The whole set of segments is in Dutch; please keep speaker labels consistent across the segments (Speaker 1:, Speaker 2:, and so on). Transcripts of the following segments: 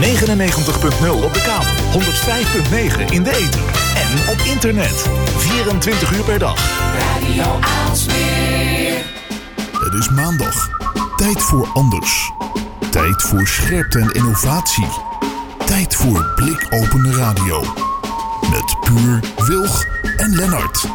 Speaker 1: 99.0 op de kabel, 105.9 in de ether en op internet. 24 uur per dag.
Speaker 2: Radio Aalsmeer.
Speaker 3: Het is maandag. Tijd voor anders. Tijd voor scherpte en innovatie. Tijd voor blikopende radio. Met Puur, Wilg en Lennart.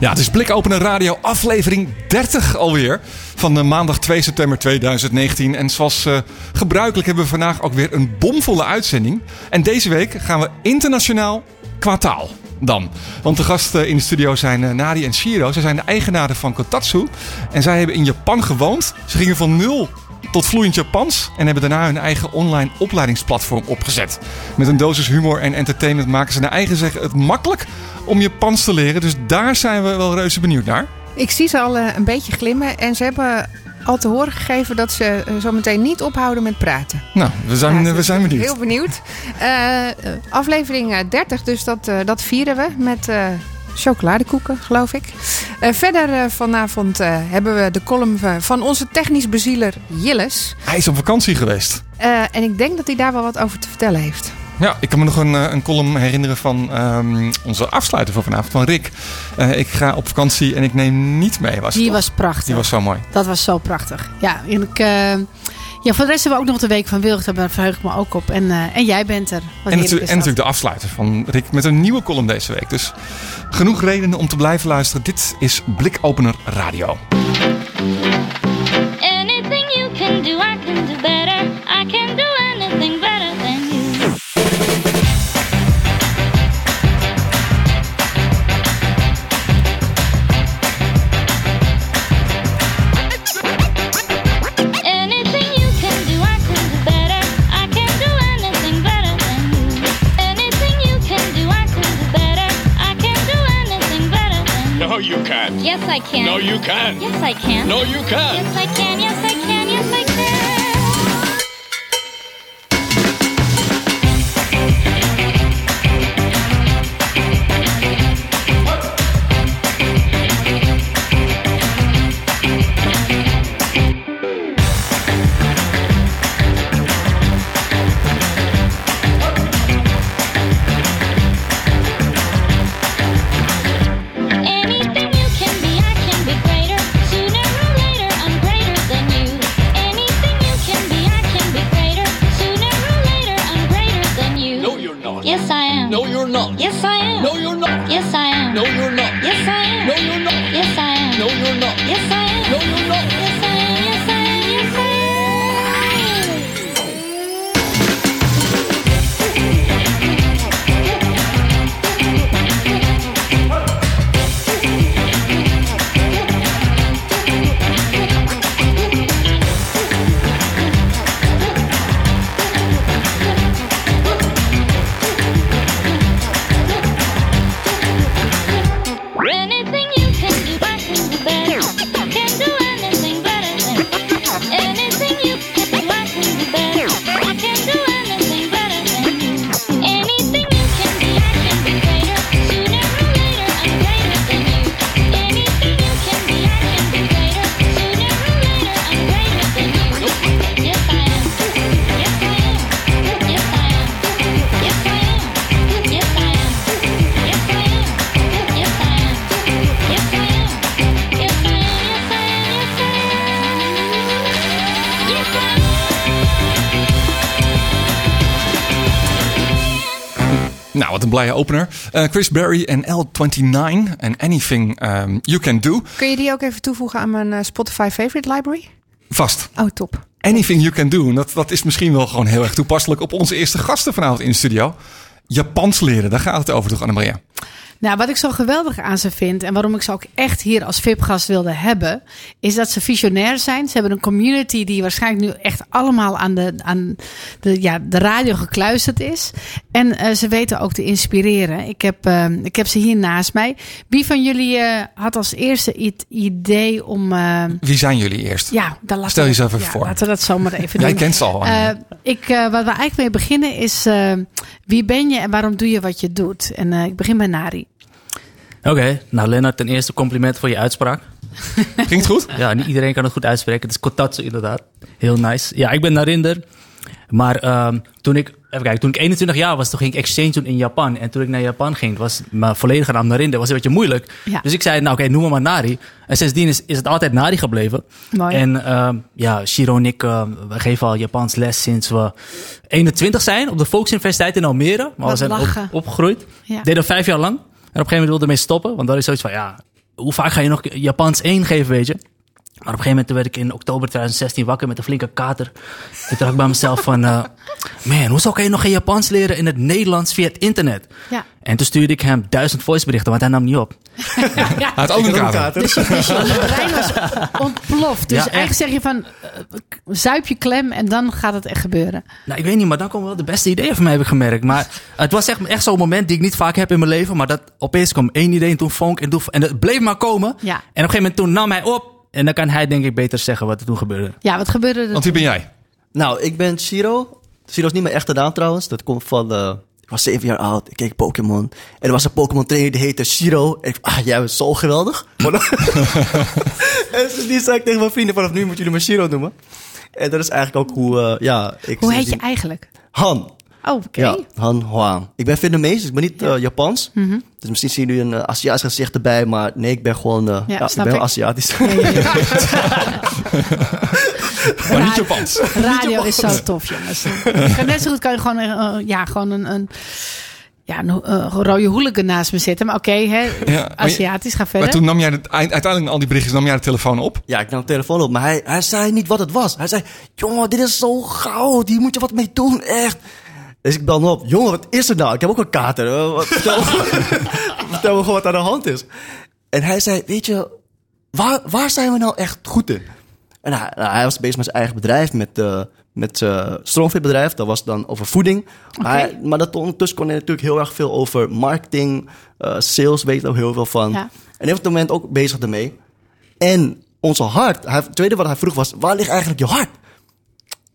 Speaker 4: Ja, het is Blikopenen Radio, aflevering 30 alweer. Van de maandag 2 september 2019. En zoals eh, gebruikelijk hebben we vandaag ook weer een bomvolle uitzending. En deze week gaan we internationaal qua taal. Dan. Want de gasten in de studio zijn uh, Nadi en Shiro. Zij zijn de eigenaren van Kotatsu. En zij hebben in Japan gewoond. Ze gingen van nul tot vloeiend Japans en hebben daarna hun eigen online opleidingsplatform opgezet. Met een dosis humor en entertainment maken ze naar eigen zeggen het makkelijk om Japans te leren. Dus daar zijn we wel reuze benieuwd naar.
Speaker 5: Ik zie ze al eh, een beetje glimmen en ze hebben al te horen gegeven dat ze eh, zometeen niet ophouden met praten.
Speaker 4: Nou, we zijn,
Speaker 5: Ja,
Speaker 4: we zijn benieuwd.
Speaker 5: Heel benieuwd. Eh, eh, aflevering eh, 30, dus dat, eh, dat vieren we met eh, chocoladekoeken, geloof ik. Eh, verder eh, vanavond eh, hebben we de column eh, van onze technisch bezieler Jilles.
Speaker 4: Hij is op vakantie geweest.
Speaker 5: Eh, en ik denk dat hij daar wel wat over te vertellen heeft.
Speaker 4: Ja, ik kan me nog een, eh, een column herinneren van ehm, onze afsluiter van vanavond, van Rick. Eh, ik ga op vakantie en ik neem niet mee. Was
Speaker 6: Die
Speaker 4: toch?
Speaker 6: was prachtig.
Speaker 4: Die was zo mooi.
Speaker 6: Dat was zo prachtig. Ja, en ik, eh, ja, voor de rest hebben we ook nog de week van Wilg. Daar verheug ik me ook op. En, eh, en jij bent er. Wat
Speaker 4: En,
Speaker 6: heerlijk
Speaker 4: natu-
Speaker 6: is
Speaker 4: en natuurlijk de afsluiter van Rick met een nieuwe column deze week. Dus genoeg redenen om te blijven luisteren. Dit is Blikopener Radio.
Speaker 7: Anything you can do, I can
Speaker 8: No, you can't.
Speaker 7: Yes, I can.
Speaker 8: No, you can't.
Speaker 7: Yes, I can. Yes, I can.
Speaker 4: Blije opener. Eh, Chris Berry en L29 en Anything um, You Can Do.
Speaker 5: Kun je die ook even toevoegen aan mijn eh, Spotify Favorite Library?
Speaker 4: Vast.
Speaker 5: Oh, top.
Speaker 4: Anything You Can Do. Dat, dat is misschien wel gewoon heel erg toepasselijk op onze eerste gasten vanavond in de studio. Japans leren, daar gaat het over toch, Annemaria?
Speaker 6: Nou, wat ik zo geweldig aan ze vind en waarom ik ze ook echt hier als VIP-gast wilde hebben, is dat ze visionair zijn. Ze hebben een community die waarschijnlijk nu echt allemaal aan de, aan de, ja, de radio gekluisterd is. En eh, ze weten ook te inspireren. Ik heb, eh, ik heb ze hier naast mij. Wie van jullie eh, had als eerste het idee om.
Speaker 4: Wie zijn jullie eerst?
Speaker 6: ja, dan laten
Speaker 4: Stel
Speaker 6: we-
Speaker 4: jezelf even
Speaker 6: ja,
Speaker 4: voor.
Speaker 6: Laten we dat zomaar even doen.
Speaker 4: Jij kent ze al.
Speaker 6: Ik, wat we eigenlijk mee beginnen is: wie ben je en waarom doe je wat je doet? En ik begin bij Nari.
Speaker 9: Oké, nou Lennart, ten eerste compliment voor je uitspraak.
Speaker 4: Ging het goed?
Speaker 9: Ja, niet iedereen kan het goed uitspreken. Het is kotatsu inderdaad. Heel nice. Ja, ik ben Narinder. Maar ehm, toen, ik, even kijken, toen ik 21 jaar was, toen ging ik exchange doen in Japan. En toen ik naar Japan ging, was mijn volledige naam Narinder. was een beetje moeilijk.
Speaker 6: Ja.
Speaker 9: Dus ik zei, nou oké, noem me maar Nari. En sindsdien is, is het altijd Nari gebleven.
Speaker 6: Mooi.
Speaker 9: En ehm, ja, Shiro en ik, ehm, we geven al Japans les sinds we 21 zijn. Op de Volksuniversiteit in Almere. Maar we
Speaker 6: Wat
Speaker 9: zijn op, opgegroeid.
Speaker 6: Ja.
Speaker 9: Deden we vijf jaar lang. Op gegeven moment wilde ermee stoppen. Want dan is zoiets van, ja, hoe vaak ga je nog Japans 1 geven, weet je? Maar op een gegeven moment werd ik in oktober 2016 wakker met een flinke kater. Toen dacht ik bij mezelf van... eh, man, hoe kan je nog geen Japans leren in het Nederlands via het internet?
Speaker 6: Ja.
Speaker 9: En toen stuurde ik hem duizend voiceberichten, want hij nam niet op.
Speaker 4: Hij had ook een kater.
Speaker 6: Dus je, dus je brein was ontploft. Dus
Speaker 9: Ja, echt.
Speaker 6: eigenlijk zeg je van, eh, zuip je klem en dan gaat het echt gebeuren.
Speaker 9: Nou, ik weet niet, maar dan komen wel de beste ideeën van mij, heb ik gemerkt. Maar het was echt, echt zo'n moment die ik niet vaak heb in mijn leven. Maar dat opeens kwam één idee en toen vonk en, toen, en het bleef maar komen.
Speaker 6: Ja.
Speaker 9: En op een gegeven moment toen nam hij op. En dan kan hij denk ik beter zeggen wat er toen gebeurde.
Speaker 6: Ja, wat gebeurde er
Speaker 4: Want wie
Speaker 6: toen?
Speaker 4: ben jij?
Speaker 8: Nou, ik ben Shiro. Shiro is niet mijn echte naam trouwens. Dat komt van... eh, ik was zeven jaar oud. Ik keek Pokémon. En er was een Pokémon trainer die heette Shiro. En ik ah, jij bent zo geweldig. En die zei ik tegen mijn vrienden, vanaf nu moeten jullie me Shiro noemen. En dat is eigenlijk ook hoe, eh, ja... Ik
Speaker 6: Hoe heet je eigenlijk?
Speaker 8: Han.
Speaker 6: Oh, oké.
Speaker 8: Ja, Han Huang. Ik ben Vietnamees, dus ik ben niet eh, Japans. Dus misschien zien jullie een uh, Aziatisch gezicht erbij. Maar nee, ik ben gewoon... eh, ja, ik
Speaker 6: snap
Speaker 8: ben wel
Speaker 6: ik.
Speaker 8: Aziatisch.
Speaker 6: Ja, ja, ja.
Speaker 4: Maar niet Japans.
Speaker 6: Radio is zo tof, jongens. Net zo goed kan je gewoon, eh, ja, gewoon een, een, ja, een eh, rode hooligan naast me zitten. Maar oké, hè,
Speaker 4: Ja,
Speaker 6: Aziatisch, ga verder.
Speaker 4: Maar toen nam jij het, eind- uiteindelijk al die berichtjes, nam jij de telefoon op.
Speaker 8: Ja, ik nam de telefoon op, maar hij, hij zei niet wat het was. Hij zei, jongen, dit is zo goud, hier moet je wat mee doen, echt. Dus ik bel hem op, jongen, wat is er nou? Ik heb ook een kater. wat- Vertel, vertel me gewoon wat aan de hand is. En hij zei, weet je, waar, waar zijn we nou echt goed in? En hij, nou, hij was bezig met zijn eigen bedrijf, met, eh met zijn. Dat was dan over voeding. Maar, hij- maar dat ondertussen kon hij natuurlijk heel erg veel over marketing, eh, sales, weet er ook heel veel van.
Speaker 6: Ja.
Speaker 8: En op het moment ook bezig ermee. En onze hart, hij, het tweede wat hij vroeg was, waar ligt eigenlijk je hart?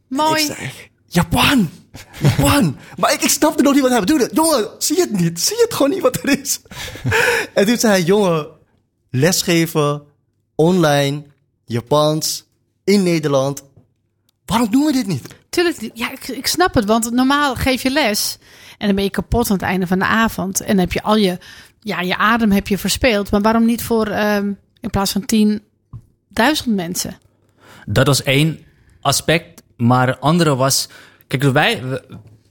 Speaker 6: Mooi.
Speaker 8: Ik Japan. Japan. maar ik, ik snapte nog niet wat hij bedoelde. Jongen, zie je het niet? Zie je het gewoon niet wat er is? en toen zei hij, jongen, lesgeven, online, Japans, in Nederland. Waarom doen we dit niet?
Speaker 6: Tuurlijk, ja, ik, ik snap het. Want normaal geef je les en dan ben je kapot aan het einde van de avond. En dan heb je al je, ja, je adem heb je verspeeld. Maar waarom niet voor, ehm, in plaats van 10.000 mensen?
Speaker 9: Dat was één aspect. Maar het andere was... Kijk, wij... we-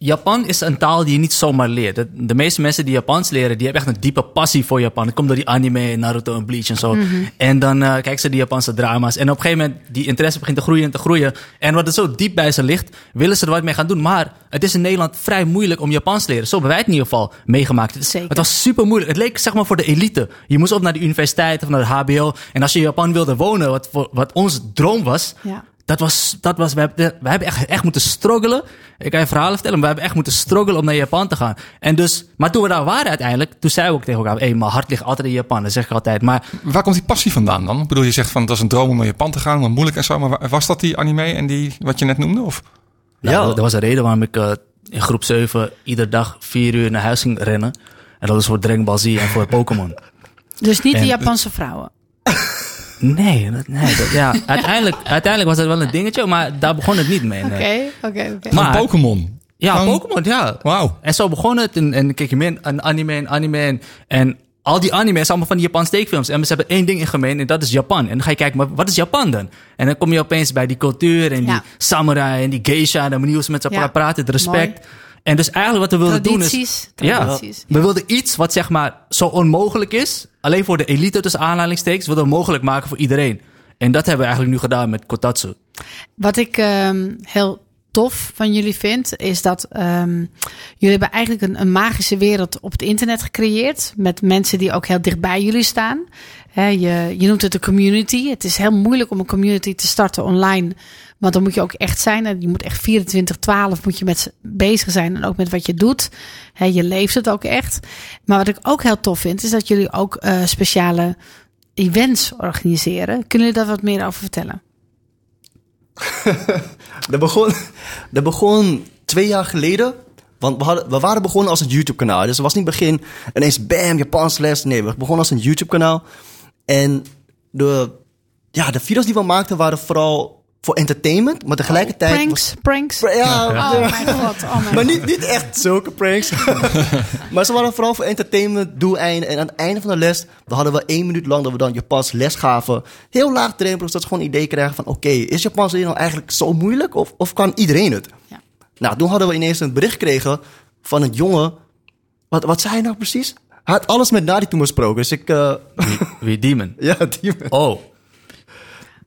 Speaker 9: Japan is een taal die je niet zomaar leert. De, de meeste mensen die Japans leren, die hebben echt een diepe passie voor Japan. Het komt door die anime, Naruto en Bleach en zo. En dan eh kijken ze die Japanse drama's. En op een gegeven moment, die interesse begint te groeien en te groeien. En wat er zo diep bij ze ligt, willen ze er wat mee gaan doen. Maar het is in Nederland vrij moeilijk om Japans te leren. Zo hebben wij het in ieder geval meegemaakt. Het,
Speaker 6: Zeker.
Speaker 9: het was super moeilijk. Het leek zeg maar voor de elite. Je moest op naar de universiteit of naar de HBO. En als je in Japan wilde wonen, wat, wat ons droom was,
Speaker 6: Ja.
Speaker 9: Dat was, dat was, we hebben, we hebben echt, echt moeten struggelen. Ik kan je verhalen vertellen, maar we hebben echt moeten struggelen om naar Japan te gaan. En dus, maar toen we daar waren uiteindelijk, toen zeiden we ook tegen elkaar, hé, mijn hart ligt altijd in Japan. Dat zeg ik altijd. Maar
Speaker 4: Waar komt die passie vandaan dan? Ik bedoel, je zegt van het was een droom om naar Japan te gaan, maar moeilijk en zo. Maar wa- was dat die anime en die wat je net noemde? Of?
Speaker 9: nou,
Speaker 8: Ja.
Speaker 9: dat was de reden waarom ik eh, in groep 7 iedere dag vier uur naar huis ging rennen. En dat is voor Dragon Ball Z en voor Pokémon.
Speaker 6: Dus niet de Japanse vrouwen.
Speaker 9: Nee, dat, nee dat, ja, uiteindelijk, uiteindelijk was dat wel een dingetje, maar daar begon het niet mee. nee.
Speaker 6: Oké, oké, oké.
Speaker 9: Maar-
Speaker 4: Pokémon.
Speaker 9: Ja, Pokémon, ja.
Speaker 4: Wauw.
Speaker 9: En zo begon het. En, en keek je meer een anime en anime. En, en al die anime's allemaal van die Japanse tekenfilms. En ze hebben één ding in gemeen en dat is Japan. En dan ga je kijken, maar wat is Japan dan? En dan kom je opeens bij die cultuur en
Speaker 6: Ja.
Speaker 9: die samurai en die geisha. De manier hoe ze met z'n
Speaker 6: Ja.
Speaker 9: praten, het respect. En dus eigenlijk wat we wilden doen is...
Speaker 6: Tradities.
Speaker 9: Ja, we wilden iets wat zeg maar zo onmogelijk is. Alleen voor de elite tussen aanhalingstekens. Wilden we mogelijk maken voor iedereen. En dat hebben we eigenlijk nu gedaan met Kotatsu.
Speaker 6: Wat ik ehm, heel tof van jullie vind, is dat ehm, jullie hebben eigenlijk een, een magische wereld op het internet gecreëerd. Met mensen die ook heel dicht bij jullie staan. Je, je noemt het een community. Het is heel moeilijk om een community te starten online. Want dan moet je ook echt zijn. En je moet echt 24-12 moet je met bezig zijn. En ook met wat je doet. Je leeft het ook echt. Maar wat ik ook heel tof vind, is dat jullie ook eh, speciale events organiseren. Kunnen jullie daar wat meer over vertellen?
Speaker 8: Dat begon, dat begon twee jaar geleden. Want we, hadden, we waren begonnen als een YouTube-kanaal. Dus het was niet begin ineens bam, Japans les. Nee, we begonnen als een YouTube-kanaal. En de, ja, de video's die we maakten waren vooral voor entertainment, maar tegelijkertijd...
Speaker 6: Pranks, pranks.
Speaker 8: was- ja,
Speaker 6: Oh mijn god, oh mijn
Speaker 8: maar niet, niet echt zulke pranks. maar ze waren vooral voor entertainment doeleinden. En aan het einde van de les, dan hadden we één minuut lang dat we dan Japans les gaven. Heel laagdrempelig, dat ze gewoon een idee krijgen van... Oké, is Japans leren nou eigenlijk zo moeilijk? Of, of kan iedereen het?
Speaker 6: Ja.
Speaker 8: Nou, toen hadden we ineens een bericht gekregen van een jongen. Wat, wat zei hij nou precies? Hij had alles met Nadi toen besproken. Dus ik... eh,
Speaker 9: Wie, wie Demon?
Speaker 8: ja, die...
Speaker 9: Oh.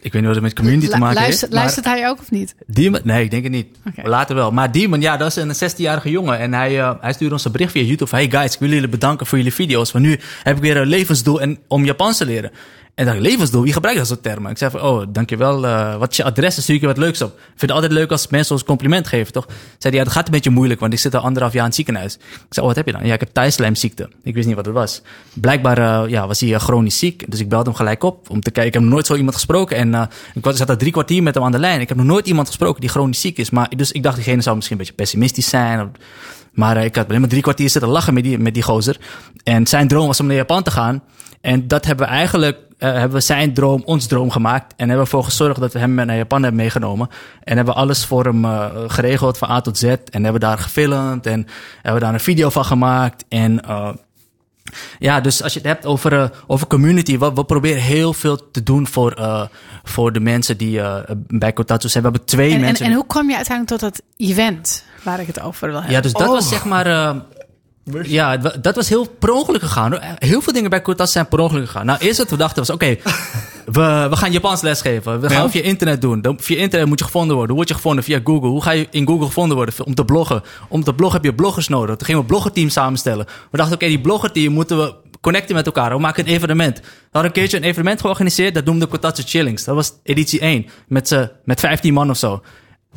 Speaker 9: Ik weet niet wat het met community te maken heeft.
Speaker 6: luistert hij ook of niet?
Speaker 9: Demon? Nee, ik denk het niet. Later wel. Maar Demon, ja, dat is een 16-jarige jongen. En hij, eh, hij stuurde ons een bericht via YouTube. Hey guys, ik wil jullie bedanken voor jullie video's. Want nu heb ik weer een levensdoel en, om Japans te leren. En ik, levensdoel? Wie gebruikt dat soort termen? Ik zei van, oh, dankjewel. eh wat is je adres? Dan stuur ik je wat leuks op. Ik vind het altijd leuk als mensen ons compliment geven, toch? Zei ja, dat gaat een beetje moeilijk, want ik zit al anderhalf jaar in het ziekenhuis. Ik zei, oh, wat heb je dan? Ja, ik heb thuislijmziekte. Ik wist niet wat het was. Blijkbaar eh, ja, was hij eh, chronisch ziek. Dus ik belde hem gelijk op om te kijken. Ik heb nog nooit zo iemand gesproken. En ik zat er drie kwartier met hem aan de lijn. Ik heb nog nooit iemand gesproken die chronisch ziek is. Maar, dus ik dacht, diegene zou misschien een beetje pessimistisch zijn. Maar ik had alleen maar drie kwartier zitten lachen met die, met die gozer. En zijn droom was om naar Japan te gaan. En dat hebben we eigenlijk, hebben we zijn droom, ons droom gemaakt. En hebben we ervoor gezorgd dat we hem naar Japan hebben meegenomen. En hebben alles voor hem eh, geregeld van A tot Z. En hebben daar gefilmd en hebben daar een video van gemaakt. En eh, ja, dus als je het hebt over, eh, over community, we, we proberen heel veel te doen voor, eh, voor de mensen die eh, bij Kotatsu zijn. We hebben twee
Speaker 6: En, en,
Speaker 9: mensen.
Speaker 6: en hoe kwam je uiteindelijk tot dat event waar ik het over wil hebben?
Speaker 9: Ja, dus dat was zeg maar. Ja, dat was heel per ongeluk gegaan. Heel veel dingen bij Kotas zijn per ongeluk gegaan. Nou, eerst wat we dachten was: oké, we, we gaan Japans lesgeven. We gaan
Speaker 4: Ja.
Speaker 9: via internet doen. Dan, via internet moet je gevonden worden. Hoe word je gevonden? Via Google. Hoe ga je in Google gevonden worden? Om te bloggen. Om te bloggen heb je bloggers nodig. Toen gingen we een bloggerteam samenstellen. We dachten: oké, die bloggerteam moeten we connecten met elkaar. We maken een evenement. We hadden een keertje een evenement georganiseerd. Dat noemde Kotatsu Chillings. Dat was editie 1. Met, met 15 man of zo.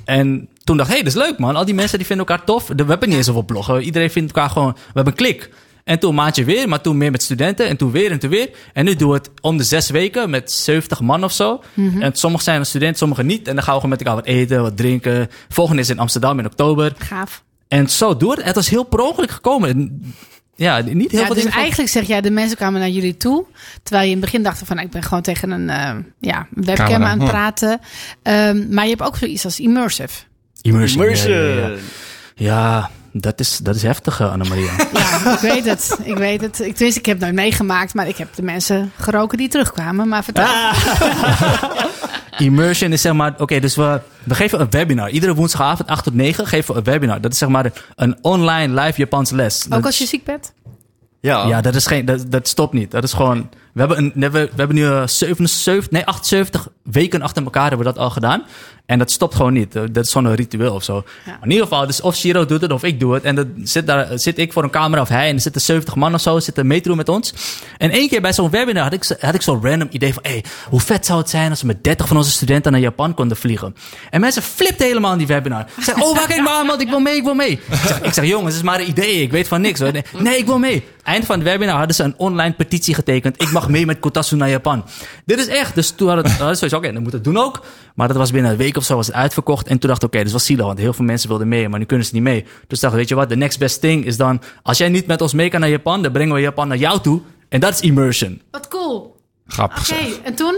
Speaker 9: En toen dacht ik, hé, hey, dat is leuk man. Al die mensen die vinden elkaar tof. We hebben niet eens zoveel bloggen. Iedereen vindt elkaar gewoon... We hebben een klik. En toen een maandje weer, maar toen meer met studenten. En toen weer en toen weer. En nu doen we het om de zes weken met 70 man of zo. En sommigen zijn een student, sommigen niet. En dan gaan we gewoon met elkaar wat eten, wat drinken. Volgende is in Amsterdam in oktober.
Speaker 6: Gaaf.
Speaker 9: En zo door het. Het was heel per ongeluk gekomen. Ja, niet heel
Speaker 6: Ja,
Speaker 9: veel
Speaker 6: dus
Speaker 9: dingen van-
Speaker 6: eigenlijk zeg jij, de mensen kwamen naar jullie toe. Terwijl je in het begin dacht van, ik ben gewoon tegen een eh, ja, webcam
Speaker 4: Camera,
Speaker 6: aan het
Speaker 4: hm.
Speaker 6: praten. Ehm, maar je hebt ook zoiets als immersive.
Speaker 9: Immersion. ja,
Speaker 8: Immersion.
Speaker 9: Ja, ja, ja. Ja, dat is, dat is heftig, eh, Annemaria.
Speaker 6: Ja, ik weet het. Ik weet het. Ik, tenminste, ik heb het nooit meegemaakt, maar ik heb de mensen geroken die terugkwamen. Maar vertel.
Speaker 9: Immersion is zeg maar, oké, dus we, we geven een webinar. Iedere woensdagavond 8 tot 9 geven we een webinar. Dat is zeg maar een online live Japans les.
Speaker 6: ook
Speaker 9: Dat-
Speaker 6: als je ziek bent?
Speaker 8: Ja.
Speaker 9: Ja, dat, is geen, dat, dat stopt niet. Dat is gewoon. We hebben, een, we hebben, we hebben nu eh, 77, nee, 78 weken achter elkaar hebben we dat al gedaan. En dat stopt gewoon niet. Dat is een ritueel of zo. In ieder geval, dus of Shiro doet het of ik doe het. En dan zit, daar, zit ik voor een camera of hij. En er zitten 70 man of zo zitten doen met ons. En één keer bij zo'n webinar had ik, had ik zo'n random idee van... Hey, hoe vet zou het zijn als we met 30 van onze studenten naar Japan konden vliegen? En mensen flipten helemaal in die webinar. Ze zeiden, oh, waar kijk maar man. Ik wil mee, ik wil mee. Ik zeg, ik zeg, jongens, het is maar een idee. Ik weet van niks. Hoor. Nee, Nee, ik wil mee. Eind van het webinar hadden ze een online petitie getekend. Ik mag mee met Kotatsu naar Japan. Dit is echt. Dus toen hadden we zoiets, oké, dan moet het doen ook. Maar dat was binnen een week of zo was het uitverkocht. En toen dacht ik, oké, dus was zielig. Want heel veel mensen wilden mee, maar nu kunnen ze niet mee. Dus dacht ik, weet je wat, de next best thing is dan... Als jij niet met ons mee kan naar Japan, dan brengen we Japan naar jou toe. En dat is immersion.
Speaker 6: Wat cool.
Speaker 4: Grappig
Speaker 6: Oké, en toen?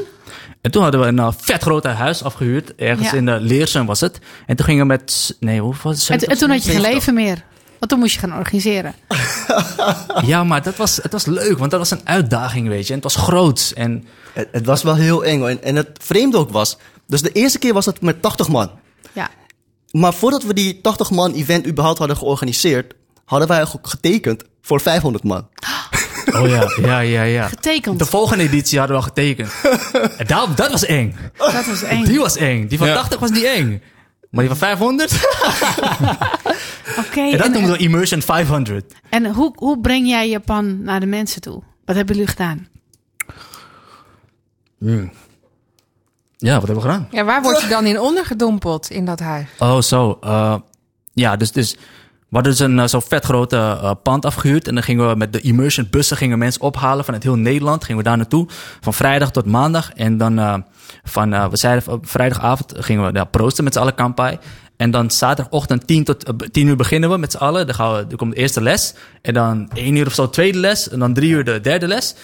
Speaker 9: En toen hadden we een eh, vet groot huis afgehuurd. Ergens
Speaker 6: Ja.
Speaker 9: in de Leersum was het. En toen gingen we met... Nee, hoe was het?
Speaker 6: En, en toen had je geen leven meer. Want toen moest je gaan organiseren.
Speaker 9: Ja, maar dat was, het was leuk, want dat was een uitdaging, weet je. En het was groots. En
Speaker 8: Het, het was wel heel eng. En, en het vreemde ook was... Dus de eerste keer was het met 80 man.
Speaker 6: Ja.
Speaker 8: Maar voordat we die 80 man event überhaupt hadden georganiseerd... hadden wij ook getekend voor 500 man.
Speaker 9: Oh ja, ja, ja, ja.
Speaker 6: Getekend.
Speaker 9: De volgende editie hadden we al getekend. En dat, dat was eng.
Speaker 6: Dat was eng.
Speaker 9: Die was eng. Die van
Speaker 4: Ja.
Speaker 9: 80 was niet eng. Maar die van 500?
Speaker 6: Oké.
Speaker 9: En dat
Speaker 6: en,
Speaker 9: noemen we Immersion 500.
Speaker 6: en hoe, hoe breng jij Japan naar de mensen toe? Wat hebben jullie gedaan?
Speaker 9: Ja, wat hebben we gedaan?
Speaker 5: Ja, waar word je dan in ondergedompeld in dat huis?
Speaker 9: Oh, zo. eh, ja, dus, dus we hadden dus een eh, zo'n vet grote eh, pand afgehuurd. En dan gingen we met de immersion bussen gingen mensen ophalen vanuit heel Nederland. Gingen we daar naartoe. Van vrijdag tot maandag. En dan eh, van, eh, we zeiden vrijdagavond gingen we proosten met z'n allen kampai. En dan zaterdagochtend 10 tot eh, 10 uur beginnen we met z'n allen. Dan, gaan we, dan komt de eerste les. En dan 1 uur of zo tweede les. En dan 3 uur de derde les.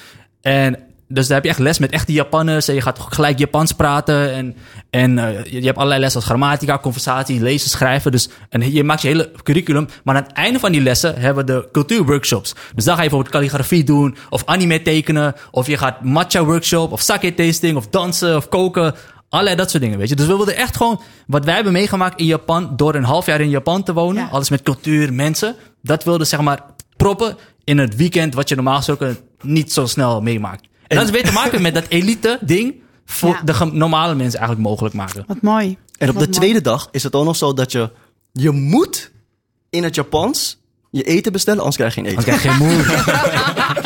Speaker 9: En dus daar heb je echt les met echte Japanners. En je gaat gelijk Japans praten. En, en eh, je je hebt allerlei lessen als grammatica, conversatie, lezen, schrijven. Dus, en je maakt je hele curriculum. Maar aan het einde van die lessen hebben we de cultuurworkshops. Dus dan ga je bijvoorbeeld calligrafie doen. Of anime tekenen. Of je gaat matcha workshop. Of sake tasting. Of dansen. Of koken. Allerlei dat soort dingen, weet je. Dus we wilden echt gewoon... Wat wij hebben meegemaakt in Japan... door een half jaar in Japan te wonen...
Speaker 6: Ja.
Speaker 9: alles met cultuur, mensen... dat wilden zeg maar proppen in het weekend... wat je normaal gesproken niet zo snel meemaakt. En dat is weer te maken met dat elite ding... voor
Speaker 6: Ja.
Speaker 9: de normale mensen eigenlijk mogelijk maken.
Speaker 6: Wat mooi.
Speaker 8: En op
Speaker 6: Wat
Speaker 8: de
Speaker 6: mooi.
Speaker 8: tweede dag is het ook nog zo dat je... Je moet in het Japans je eten bestellen, anders krijg je geen eten.
Speaker 9: Dan krijg je geen moe.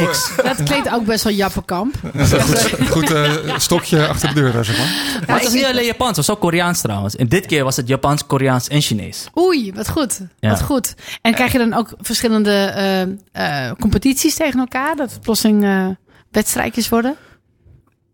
Speaker 9: niks.
Speaker 6: Dat klinkt ook best wel Jappenkamp.
Speaker 4: Is een goed, goed eh, stokje achter de deur, zeg maar.
Speaker 9: Maar het was niet alleen Japans, het was ook Koreaans trouwens. En dit keer was het Japans, Koreaans en Chinees.
Speaker 6: Oei, wat goed.
Speaker 9: Ja.
Speaker 6: Wat goed. En krijg je dan ook verschillende eh, eh, competities tegen elkaar? Dat het plotseling eh, wedstrijdjes worden?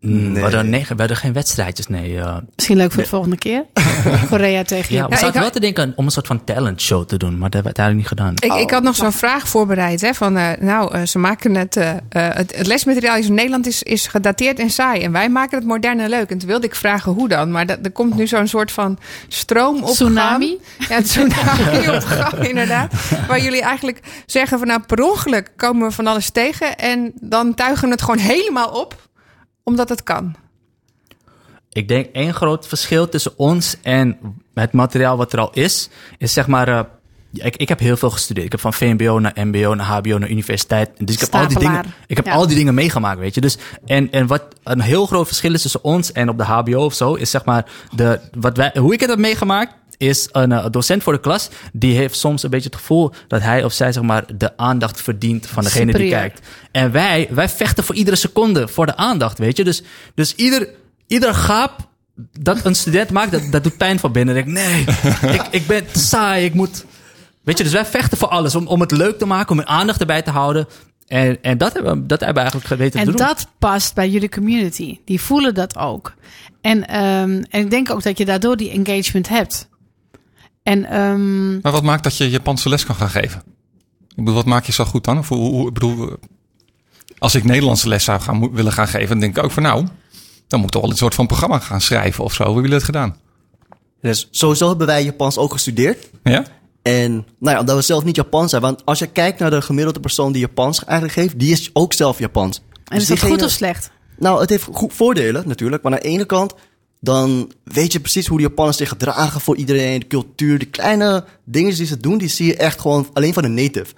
Speaker 9: Mm, We,
Speaker 8: Nee.
Speaker 9: hadden, nee, we hadden geen wedstrijdjes, nee. eh.
Speaker 6: Misschien leuk voor de volgende keer. Korea tegen
Speaker 9: ja,
Speaker 6: Japan.
Speaker 9: we zaten wel
Speaker 5: had-
Speaker 9: te denken om een soort van talent show te doen, maar dat werd eigenlijk niet gedaan.
Speaker 5: Ik, ik had nog zo'n vraag voorbereid. Hè, van, eh, nou, eh, ze maken het, het... Het lesmateriaal in Nederland is, is gedateerd en saai. En wij maken het modern en leuk. En toen wilde ik vragen hoe dan. Maar dat, er komt nu zo'n soort van stroom op
Speaker 6: Tsunami?
Speaker 5: gang. Ja, tsunami op gang, inderdaad. Waar jullie eigenlijk zeggen van... nou, per ongeluk komen we van alles tegen. En dan tuigen we het gewoon helemaal op. Omdat het kan.
Speaker 9: Ik denk één groot verschil tussen ons en het materiaal wat er al is, is zeg maar. eh, ik, ik heb heel veel gestudeerd. Ik heb van VMBO naar MBO naar HBO naar universiteit. Dus ik heb al die dingen. Ik heb
Speaker 6: Ja.
Speaker 9: al die dingen meegemaakt, weet je. Dus en, en wat een heel groot verschil is tussen ons en op de HBO of zo, is zeg maar de wat wij, hoe ik het heb meegemaakt. Is een eh, docent voor de klas. Die heeft soms een beetje het gevoel dat hij of zij zeg maar de aandacht verdient van degene die kijkt. En wij, wij vechten voor iedere seconde voor de aandacht, weet je. Dus, dus ieder, ieder gaap dat een student maakt, dat, dat doet pijn van binnen. Denk ik, nee, ik, ik ben te saai, ik moet... Weet je, dus wij vechten voor alles. Om, om het leuk te maken, om hun aandacht erbij te houden. En, en dat, hebben we, dat hebben we eigenlijk geweten te
Speaker 6: En
Speaker 9: doen.
Speaker 6: dat past bij jullie community. Die voelen dat ook. En, ehm, en ik denk ook dat je daardoor die engagement hebt. En ehm,
Speaker 4: Maar wat maakt dat je Japanse les kan gaan geven? Ik bedoel, wat maak je zo goed dan? Of hoe, hoe- ik bedoel, als ik Nederlandse les zou gaan, willen gaan geven, dan denk ik ook van nou, dan moet ik toch wel een soort van programma gaan schrijven of zo. Hoe hebben jullie het gedaan?
Speaker 8: Dus sowieso hebben wij Japans ook gestudeerd.
Speaker 4: Ja?
Speaker 8: En nou ja, omdat we zelf niet Japans zijn. Want als je kijkt naar de gemiddelde persoon die Japans eigenlijk geeft, die is ook zelf Japans.
Speaker 6: en
Speaker 8: Dus
Speaker 6: is dat
Speaker 8: diegene-
Speaker 6: goed of slecht?
Speaker 8: Nou, het heeft goed voordelen natuurlijk. Maar aan de ene kant, dan weet je precies hoe de Japanners zich gedragen voor iedereen. De cultuur, de kleine dingen die ze doen, die zie je echt gewoon alleen van een native.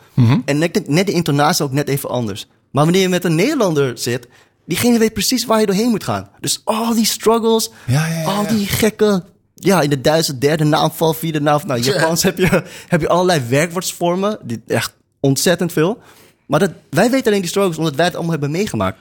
Speaker 8: En net, net de intonatie ook net even anders. Maar wanneer je met een Nederlander zit, diegene weet precies waar je doorheen moet gaan. Dus al die struggles,
Speaker 4: Ja, ja, ja,
Speaker 8: al
Speaker 4: ja.
Speaker 8: die gekke... Ja, in de Duitse derde naamval, vierde naamval. Nou, in Japans heb je, heb je allerlei werkwoordsvormen. Die, echt ontzettend veel. Maar dat, wij weten alleen die struggles omdat wij het allemaal hebben meegemaakt.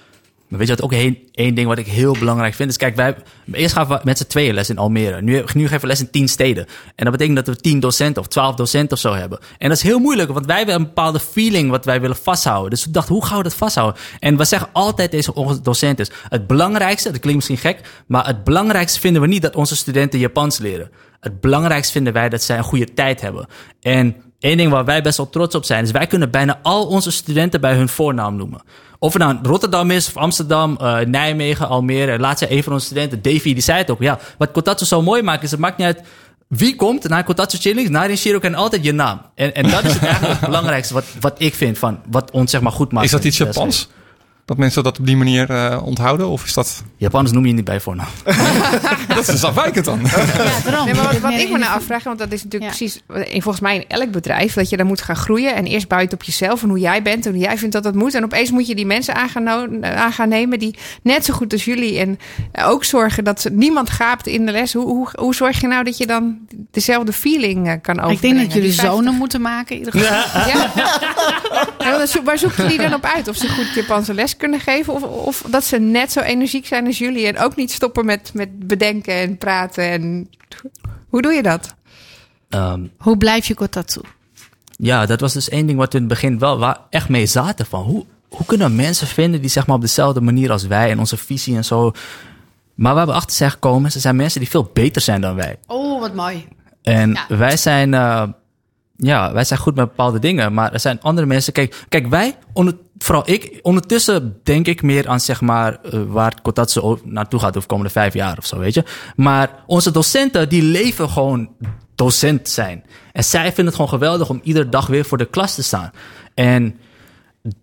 Speaker 9: Maar weet je wat ook één, één ding wat ik heel belangrijk vind? Is kijk, wij, eerst gaven we met z'n tweeën les in Almere. Nu, nu geven we les in tien steden. En dat betekent dat we tien docenten of twaalf docenten of zo hebben. En dat is heel moeilijk, want wij hebben een bepaalde feeling wat wij willen vasthouden. Dus we dachten, hoe gaan we dat vasthouden? En we zeggen altijd deze docenten, het belangrijkste, dat klinkt misschien gek, maar het belangrijkste vinden we niet dat onze studenten Japans leren. Het belangrijkste vinden wij dat zij een goede tijd hebben. En één ding waar wij best wel trots op zijn, is wij kunnen bijna al onze studenten bij hun voornaam noemen. Of het nou Rotterdam is, of Amsterdam, eh, Nijmegen, Almere. Laatst zei een van onze studenten, Davy, die zei het ook. Ja, wat Kotatsu zo mooi maakt, is het maakt niet uit wie komt naar Kotatsu Chillings. Naar Shiro en altijd je naam. En, en dat is het eigenlijk het belangrijkste wat, wat ik vind van wat ons zeg maar goed maakt.
Speaker 4: Is dat iets
Speaker 9: Ja,
Speaker 4: Japans? Dat mensen dat op die manier eh, onthouden? Of is dat...
Speaker 9: Japanners noem je niet bij voornaam.
Speaker 4: Dat is afwijkend dan.
Speaker 6: Ja, daarom.
Speaker 5: Nee, maar wat, wat ik me nou
Speaker 6: in-
Speaker 5: afvraag, want dat is natuurlijk
Speaker 6: Ja.
Speaker 5: precies eh, volgens mij in elk bedrijf, dat je dan moet gaan groeien en eerst buiten op jezelf en hoe jij bent en hoe jij vindt dat dat moet. En opeens moet je die mensen aan gaan, no- aan gaan nemen die net zo goed als jullie en eh, ook zorgen dat ze- niemand gaapt in de les. Hoe, hoe, hoe zorg je nou dat je dan dezelfde feeling eh, kan overbrengen?
Speaker 6: Ik denk dat jullie
Speaker 5: Die
Speaker 6: zonen moeten maken. In ieder geval.
Speaker 5: Ja. Waar zoeken jullie dan op uit? Of ze goed Japanse les kunnen geven? Of, of dat ze net zo energiek zijn als jullie en ook niet stoppen met, met bedenken en praten? En... Hoe doe je dat?
Speaker 9: Ehm,
Speaker 6: Hoe blijf je kotatsu?
Speaker 9: ja, dat was dus één ding wat we in het begin wel waar echt mee zaten. Van hoe, hoe kunnen mensen vinden die zeg maar op dezelfde manier als wij en onze visie en zo. Maar waar we achter zijn gekomen, ze zijn mensen die veel beter zijn dan wij.
Speaker 6: Oh, wat mooi.
Speaker 9: En
Speaker 6: Ja.
Speaker 9: wij zijn, eh, ja, wij zijn goed met bepaalde dingen, maar er zijn andere mensen. Kijk, kijk wij, onder, vooral ik, ondertussen denk ik meer aan zeg maar eh, waar Kotatsu naartoe gaat de komende vijf jaar of zo, weet je. Maar onze docenten, die leven gewoon docent zijn. En zij vinden het gewoon geweldig om iedere dag weer voor de klas te staan. En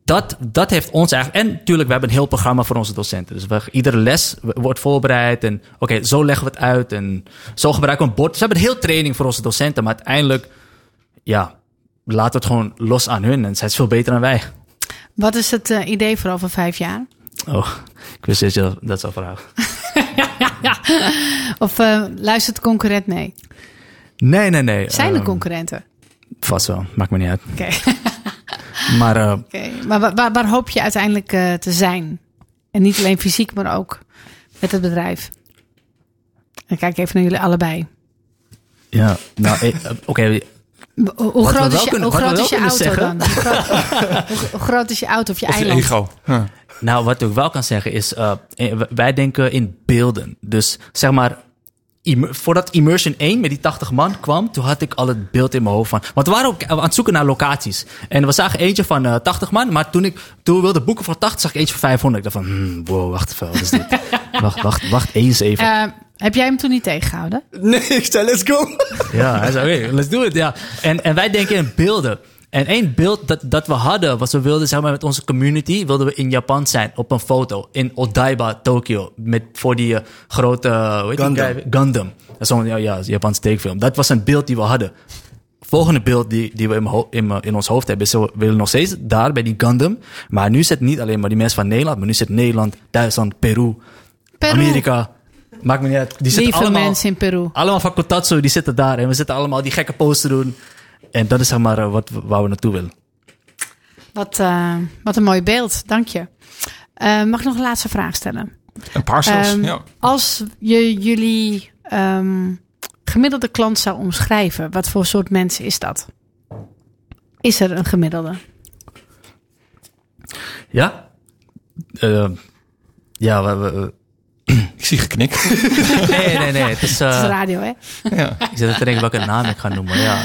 Speaker 9: dat, dat heeft ons eigenlijk. En natuurlijk, we hebben een heel programma voor onze docenten. Dus we, iedere les wordt voorbereid. En oké, zo leggen we het uit. En zo gebruiken we een bord. Dus we hebben een heel training voor onze docenten. Maar uiteindelijk, ja, laten we het gewoon los aan hun. En zij is veel beter dan wij.
Speaker 6: Wat is het eh, idee voor over vijf jaar?
Speaker 9: Oh, ik wist dat je dat- zou vragen.
Speaker 6: Of eh, luistert de concurrent mee?
Speaker 9: Nee, nee, nee.
Speaker 6: Zijn er
Speaker 9: Ehm,
Speaker 6: concurrenten?
Speaker 9: Vast wel, maakt me niet uit.
Speaker 6: Oké.
Speaker 9: Maar eh.
Speaker 6: Maar waar, hoop je uiteindelijk te zijn? En niet alleen fysiek, maar ook met het bedrijf. Dan kijk ik even naar jullie allebei.
Speaker 9: ja, nou, oké.
Speaker 6: Hoe groot is je,
Speaker 9: kunnen-
Speaker 6: hoe groot is je auto dan? Hoe groot, hoe, hoe groot is je auto of je
Speaker 4: Of je
Speaker 6: eiland?
Speaker 4: ego. Ja.
Speaker 9: Nou, wat ik wel kan zeggen is, eh, eh, wij denken in beelden. Dus zeg maar, voordat Immersion 1 met die 80 man kwam, toen had ik al het beeld in mijn hoofd van. Want we waren ook aan het zoeken naar locaties. En we zagen eentje van eh 80 man, maar toen ik toen we wilden boeken voor 80, zag ik eentje van 500. Ik dacht van, hmm, wow, wacht even, wat is dit? wacht, wacht, wacht eens even.
Speaker 6: Eh, heb jij hem toen niet tegengehouden?
Speaker 8: Nee, ik zei let's go.
Speaker 9: Ja, hij zei, oké, let's do it. Ja. En, en wij denken in beelden. En één beeld dat, dat we hadden, was we wilden zeg maar, met onze community, wilden we in Japan zijn op een foto. In Odaiba, Tokyo. Met, voor die eh, grote, uh, hoe heet die
Speaker 8: Gundam.
Speaker 9: Dat is zo'n ja, ja, Japanse tekenfilm. Dat was een beeld die we hadden. Volgende beeld die, die we in, in, ons hoofd hebben, is we willen nog steeds daar bij die Gundam. Maar nu zit niet alleen maar die mensen van Nederland, maar nu zit Nederland, Duitsland, Peru,
Speaker 6: Peru.
Speaker 9: Amerika. Maakt me niet uit. Die zitten
Speaker 6: Lieve
Speaker 9: allemaal,
Speaker 6: mensen in Peru.
Speaker 9: allemaal van Kotatsu, die zitten daar. En we zitten allemaal die gekke posts te doen. En dat is zeg maar eh, wat, we- waar we naartoe willen.
Speaker 6: Wat, eh, wat een mooi beeld, dank je. Eh, mag ik nog een laatste vraag stellen?
Speaker 4: Een paar zelfs.
Speaker 6: Ehm,
Speaker 4: ja.
Speaker 6: Als je jullie ehm, gemiddelde klant zou omschrijven, wat voor soort mensen is dat? Is er een gemiddelde?
Speaker 9: Ja? Eh, ja, we-
Speaker 4: Ik zie geknik.
Speaker 9: nee, nee, nee. Het is,
Speaker 6: Het is
Speaker 9: eh,
Speaker 6: radio, hè?
Speaker 4: ja.
Speaker 9: ik zit te denken welke naam ik ga noemen. Ja,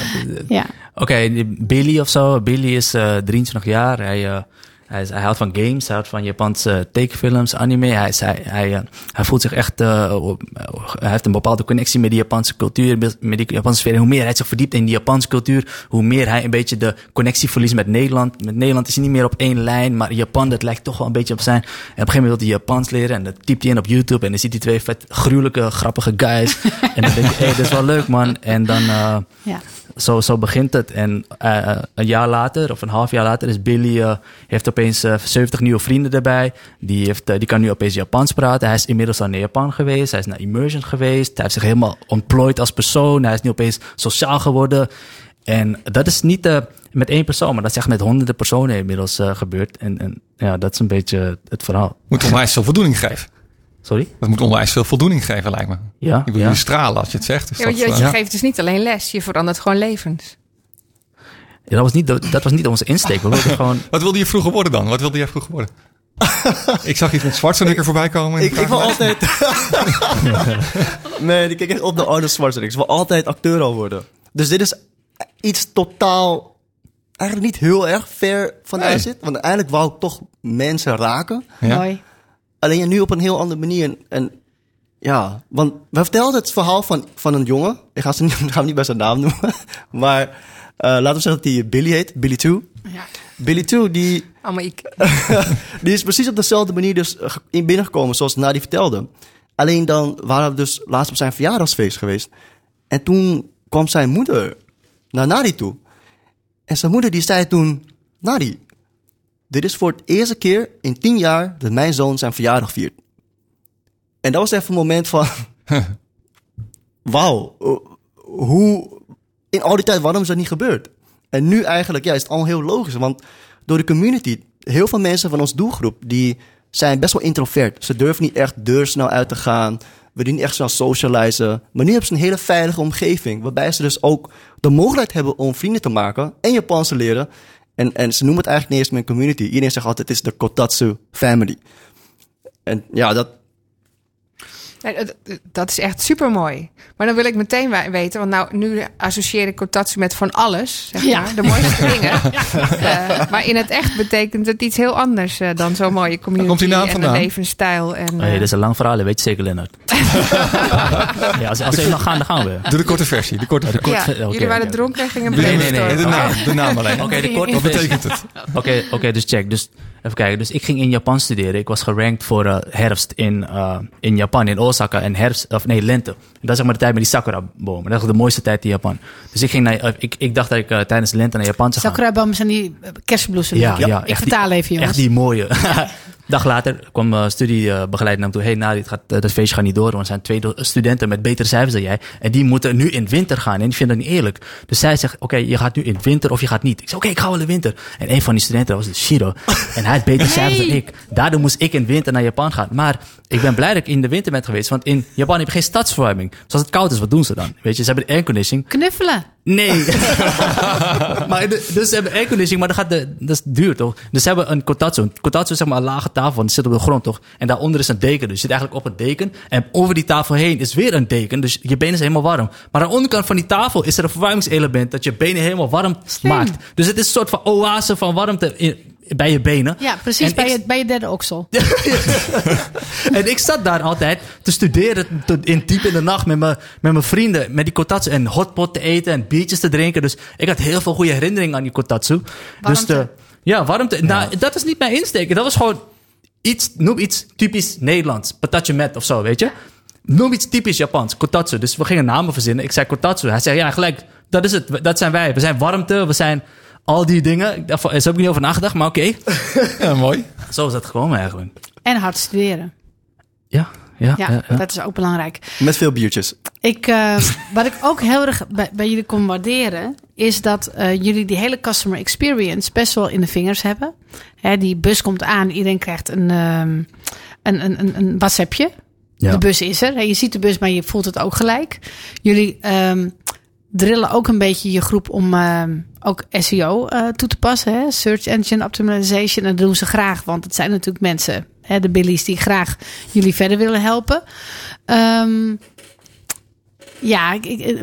Speaker 6: Ja.
Speaker 9: Oké, Billy of zo. Billy is eh 23 jaar. Hij, eh, hij, is, hij houdt van games, hij houdt van Japanse tekenfilms, anime. Hij, is, hij, hij, eh, hij voelt zich echt... eh, op- hij heeft een bepaalde connectie met die Japanse cultuur, met die Japanse sfeer. En hoe meer hij zich verdiept in die Japanse cultuur, hoe meer hij een beetje de connectie verliest met Nederland. Met Nederland is hij niet meer op één lijn, maar Japan, dat lijkt toch wel een beetje op zijn. En op een gegeven moment wil hij Japans leren en dat typt hij in op YouTube. En dan ziet hij twee vet gruwelijke, grappige guys. en dan denk je, hé, hey, dat is wel leuk, man. En dan... eh,
Speaker 6: ja.
Speaker 9: Zo, zo begint het. En eh, een jaar later, of een half jaar later, is Billy eh, heeft opeens eh 70 nieuwe vrienden erbij. Die, heeft, eh, die kan nu opeens Japans praten. Hij is inmiddels al naar Japan geweest. Hij is naar Immersion geweest. Hij heeft zich helemaal ontplooid als persoon. Hij is nu opeens sociaal geworden. En dat is niet eh, met één persoon, maar dat is echt met honderden personen inmiddels eh, gebeurd. En, ja, dat is een beetje het verhaal.
Speaker 4: Moet onwijs veel voldoening geven.
Speaker 9: Sorry?
Speaker 4: Dat moet onwijs veel voldoening geven, lijkt me.
Speaker 9: Ja,
Speaker 4: Je wil
Speaker 9: ja.
Speaker 4: je stralen als je het zegt. Dus
Speaker 5: Ja,
Speaker 4: dat,
Speaker 5: je, je geeft dus niet alleen les, je verandert gewoon levens.
Speaker 9: Ja, dat, was niet, dat was niet onze insteek. We wilden gewoon...
Speaker 4: Wat wilde je vroeger worden dan? Wat wilde jij vroeger worden? ik zag iets met Schwarzenegger voorbij komen.
Speaker 8: Ik, ik wil altijd... nee, ik kijk echt op de Arnold Schwarzenegger. Ik wil altijd acteur al worden. Dus dit is iets totaal... Eigenlijk niet heel erg ver vandaan
Speaker 4: Nee.
Speaker 8: zit. Want eigenlijk wou ik toch mensen raken.
Speaker 4: Ja.
Speaker 6: Mooi.
Speaker 8: Alleen nu op een heel andere manier. En, ja, want we vertelden het verhaal van, van een jongen. Ik ga, ze niet, ga hem niet bij zijn naam noemen. Maar eh, laten we zeggen dat hij Billy heet. Billy 2.
Speaker 6: Ja.
Speaker 8: Billy 2, die,
Speaker 5: Allemaal ik.
Speaker 8: die is precies op dezelfde manier dus eh, in binnengekomen zoals Nadi vertelde. Alleen dan waren we dus laatst op zijn verjaardagsfeest geweest. En toen kwam zijn moeder naar Nadi toe. En zijn moeder die zei toen... Nadi, dit is voor het eerste keer in tien jaar dat mijn zoon zijn verjaardag viert. En dat was even een moment van... Wauw, eh, hoe... In al die tijd, waarom is dat niet gebeurd? En nu eigenlijk, ja, is het allemaal heel logisch. Want door de community, heel veel mensen van ons doelgroep... die zijn best wel introvert. Ze durven niet echt deur snel uit te gaan. We doen niet echt snel socializen. Maar nu hebben ze een hele veilige omgeving. Waarbij ze dus ook de mogelijkheid hebben om vrienden te maken. En Japans te leren. En, en ze noemen het eigenlijk niet eens een community. Iedereen zegt altijd, het is de Kotatsu family. En ja, dat...
Speaker 5: Nee, dat- dat is echt super mooi. Maar dan wil ik meteen we- weten, want nou, nu associeer ik kotatsu met van alles. Zeg
Speaker 6: Ja.
Speaker 5: maar, de mooiste dingen. Eh, maar in het echt betekent het iets heel anders eh, dan zo'n mooie community
Speaker 4: komt die naam
Speaker 5: en
Speaker 4: vandaan?
Speaker 5: een levensstijl. En,
Speaker 9: ja,
Speaker 5: eh,
Speaker 9: dit is een lang verhaal, dat weet je zeker, Lennart. ja, als, als we nog gaan, dan gaan we.
Speaker 4: Doe de korte versie. De korte versie.
Speaker 5: ja,
Speaker 9: oké,
Speaker 5: jullie waren
Speaker 9: oké.
Speaker 5: dronken en gingen
Speaker 4: Nee, nee, nee. De naam, de naam alleen.
Speaker 9: Oké, de korte
Speaker 4: Wat betekent het?
Speaker 9: Oké, oké, dus check. Dus even kijken. Dus ik ging in Japan studeren. Ik was gerankt voor eh, herfst in, eh, in Japan, in Osaka. En herfst, of nee, lente. En dat is zeg maar de tijd met die sakura-bomen. Dat is de mooiste tijd in Japan. Dus ik, ging naar, eh, ik, ik dacht dat ik eh, tijdens de lente naar Japan zou gaan.
Speaker 6: Sakura-bomen zijn die kersenbloesem.
Speaker 9: Ja, ja,
Speaker 6: ik
Speaker 9: echt
Speaker 6: vertaal even, jongens.
Speaker 9: Echt die mooie. Dag later kwam uh, studiebegeleider naar me toe. Hey, Nadi, het gaat, eh, dat feestje gaat niet door. Want er zijn twee studenten met betere cijfers dan jij. En die moeten nu in winter gaan. En die vinden dat niet eerlijk. Dus zij zegt, oké, je gaat nu in winter of je gaat niet. Ik zeg, oké, ik ga wel in winter. En een van die studenten was dus Shiro. en hij had betere cijfers dan ik. Daardoor moest ik in winter naar Japan gaan. Maar ik ben blij dat ik in de winter ben geweest. Want in Japan heb je geen stadsverwarming. Dus als het koud is, wat doen ze dan? Weet je, ze hebben de airconditioning.
Speaker 6: Knuffelen.
Speaker 9: Nee. maar de- dus ze hebben airconditioning, maar dat, gaat de, dat is duur toch? Dus ze hebben een kotatsu. Een kotatsu is zeg maar een lage tafel, want die zit op de grond toch? En daaronder is een deken. Dus je zit eigenlijk op een deken. En over die tafel heen is weer een deken. Dus je benen zijn helemaal warm. Maar aan de onderkant van die tafel is er een verwarmingselement dat je benen helemaal warm maakt. Dus het is een soort van oase van warmte in, bij je benen.
Speaker 6: Ja, precies.
Speaker 9: En
Speaker 6: Bij
Speaker 9: ik-
Speaker 6: je, bij je derde oksel.
Speaker 9: en ik zat daar altijd te studeren tot in diep in de nacht met mijn, met mijn vrienden. Met die kotatsu en hotpot te eten en biertjes te drinken. Dus ik had heel veel goede herinneringen aan die kotatsu. Dus
Speaker 6: Warmte.
Speaker 9: de, ja, warmte. Nou, dat is niet mijn insteek. Dat was gewoon iets, noem iets typisch Nederlands. Patatje met of zo, weet je. Noem iets typisch Japans, kotatsu. Dus we gingen namen verzinnen. Ik zei kotatsu. Hij zei, ja, gelijk, dat is het. Dat zijn wij. We zijn warmte, we zijn al die dingen. Ik dacht van, Zo heb ik niet over nagedacht, maar oké.
Speaker 4: Ja, mooi.
Speaker 9: Zo is dat gekomen eigenlijk.
Speaker 6: En hard studeren.
Speaker 9: Ja, ja,
Speaker 6: Ja, dat is ook belangrijk.
Speaker 8: Met veel biertjes.
Speaker 6: Ik, eh, wat ik ook heel erg bij, bij jullie kon waarderen, is dat eh, jullie die hele customer experience best wel in de vingers hebben. Hè, die bus komt aan, iedereen krijgt een, ehm, een, een, een, een WhatsAppje.
Speaker 9: Ja.
Speaker 6: De bus is er. Hè, Je ziet de bus, maar je voelt het ook gelijk. Jullie ehm, drillen ook een beetje je groep om ehm, ook SEO eh, toe te passen. Hè? Search Engine Optimization. En dat doen ze graag, want het zijn natuurlijk mensen, hè, de billies, die graag jullie verder willen helpen. Ehm, ja, ik, eh,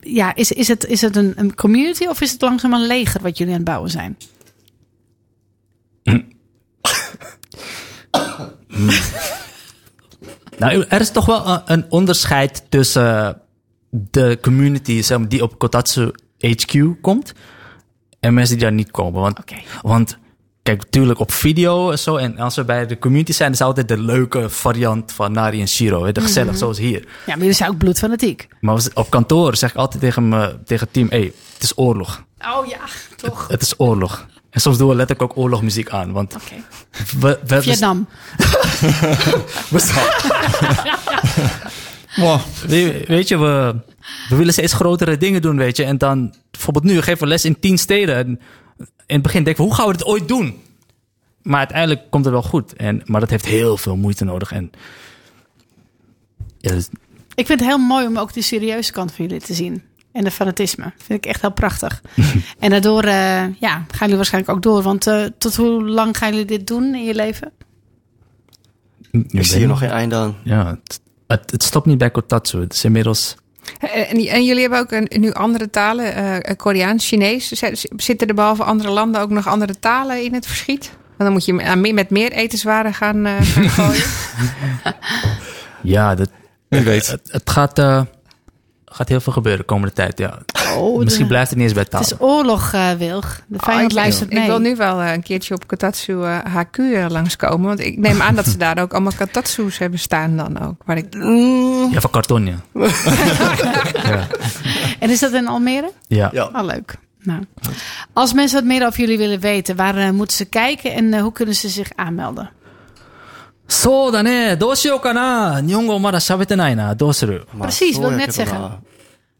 Speaker 6: ja is, is het, is het een, een community of is het langzaam een leger wat jullie aan het bouwen zijn?
Speaker 9: Nou, er is toch wel een, een onderscheid tussen de community zeg maar, die op Kotatsu HQ komt en mensen die daar niet komen. Want, want kijk, natuurlijk op video en zo. En als we bij de community zijn, is altijd de leuke variant van Nari en Shiro. hè, De gezellig, zoals hier.
Speaker 6: Ja, maar jullie zijn ook bloedfanatiek.
Speaker 9: Maar we- op kantoor zeg ik altijd tegen, me, tegen het team: hey, het is oorlog.
Speaker 6: Oh ja, toch.
Speaker 9: Het is oorlog. En soms doen we letterlijk ook oorlogmuziek aan. Want
Speaker 6: Oké.
Speaker 9: we, we, we,
Speaker 6: Vietnam.
Speaker 4: Wow.
Speaker 9: We- weet je, we, we willen steeds grotere dingen doen, weet je. En dan, bijvoorbeeld nu, geven we les in tien steden. En in het begin denken we, hoe gaan we dit ooit doen? Maar uiteindelijk komt het wel goed. En, maar dat heeft heel veel moeite nodig. En, ja, dus-
Speaker 6: Ik vind het heel mooi om ook de serieuze kant van jullie te zien. En de fanatisme. Vind ik echt heel prachtig. en daardoor eh, ja, gaan jullie waarschijnlijk ook door. Want eh, tot hoe lang gaan jullie dit doen in je leven?
Speaker 8: Ik zie hier nog geen einde aan.
Speaker 9: Ja, het, het, het stopt niet bij Kotatsu. Het is inmiddels...
Speaker 5: Eh, En, en jullie hebben ook een, nu andere talen, eh, Koreaans, Chinees. Zitten er behalve andere landen ook nog andere talen in het verschiet? Want dan moet je met meer etenswaren gaan, eh, gaan gooien.
Speaker 9: Ja, dat,
Speaker 4: Wie weet.
Speaker 9: het, het gaat, eh, gaat heel veel gebeuren de komende tijd. Ja.
Speaker 6: Oh,
Speaker 9: Misschien
Speaker 6: de-
Speaker 9: blijft het niet eens bij taal.
Speaker 6: Het is oorlog, eh, Wilg. De
Speaker 5: Oh,
Speaker 6: vijand
Speaker 5: ik,
Speaker 6: luistert
Speaker 5: ik
Speaker 6: mee.
Speaker 5: wil nu wel eh, een keertje op Katatsu eh, HQ eh, langskomen. Want ik neem aan dat ze daar ook allemaal Katatsu's hebben staan dan ook. Waar ik,
Speaker 9: Ja, van karton, ja.
Speaker 6: En is dat in Almere?
Speaker 9: ja.
Speaker 8: Ja.
Speaker 6: Oh, leuk. Nou. Als mensen wat meer over jullie willen weten, waar eh, moeten ze kijken en eh, hoe kunnen ze zich aanmelden?
Speaker 9: そうだね。どうしようかな。日本語まだ喋ってないな。どうする
Speaker 8: Maar
Speaker 6: Precies,
Speaker 8: zo
Speaker 6: wil
Speaker 8: ja
Speaker 6: net
Speaker 8: けどな
Speaker 6: zeggen.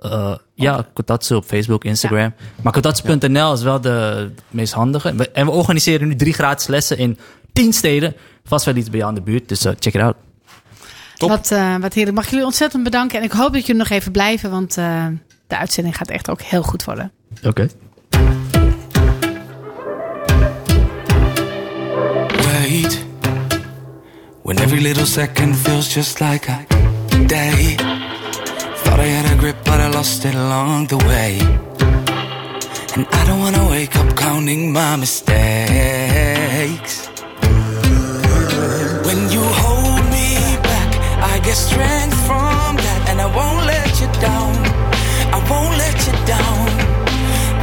Speaker 9: Eh, ja, Kotatsu op Facebook, Instagram. Maar kotatsu.nl is wel de meest handige. We- En we organiseren nu drie gratis lessen in tien steden. Vast wel iets bij jou in de buurt, dus eh, check it out.
Speaker 4: Top.
Speaker 6: Wat, eh, wat heerlijk. Mag ik jullie ontzettend bedanken. En ik hoop dat jullie nog even blijven, want eh, de uitzending gaat echt ook heel goed worden.
Speaker 9: Oké.
Speaker 2: wait when every little second feels just like a day. Thought I had a grip, but I lost it along the way. And I don't wanna wake up counting my mistakes. When you hold me back, I get strength from that, and I won't let you down. I won't let you down.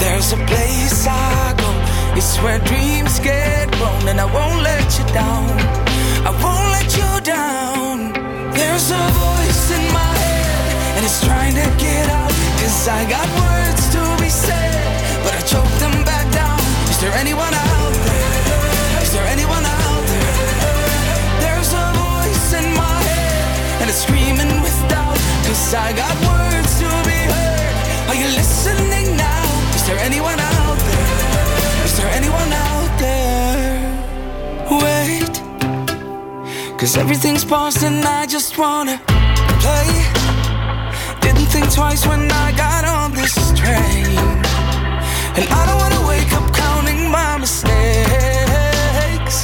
Speaker 2: There's a place I go, it's where dreams get grown, and I won't let you down. I won't let you down. There's a voice it's trying to get out. Cause I got words to be said, but I choke them back down. Is there anyone out there? Is there anyone out there? There's a voice in my head, and it's screaming with doubt. Cause I got words to be heard. Are you listening now? Is there anyone out there? Is there anyone out there? Wait. Cause everything's paused and I just wanna play. Think twice when I got on this train. And I don't wanna wake up counting my mistakes.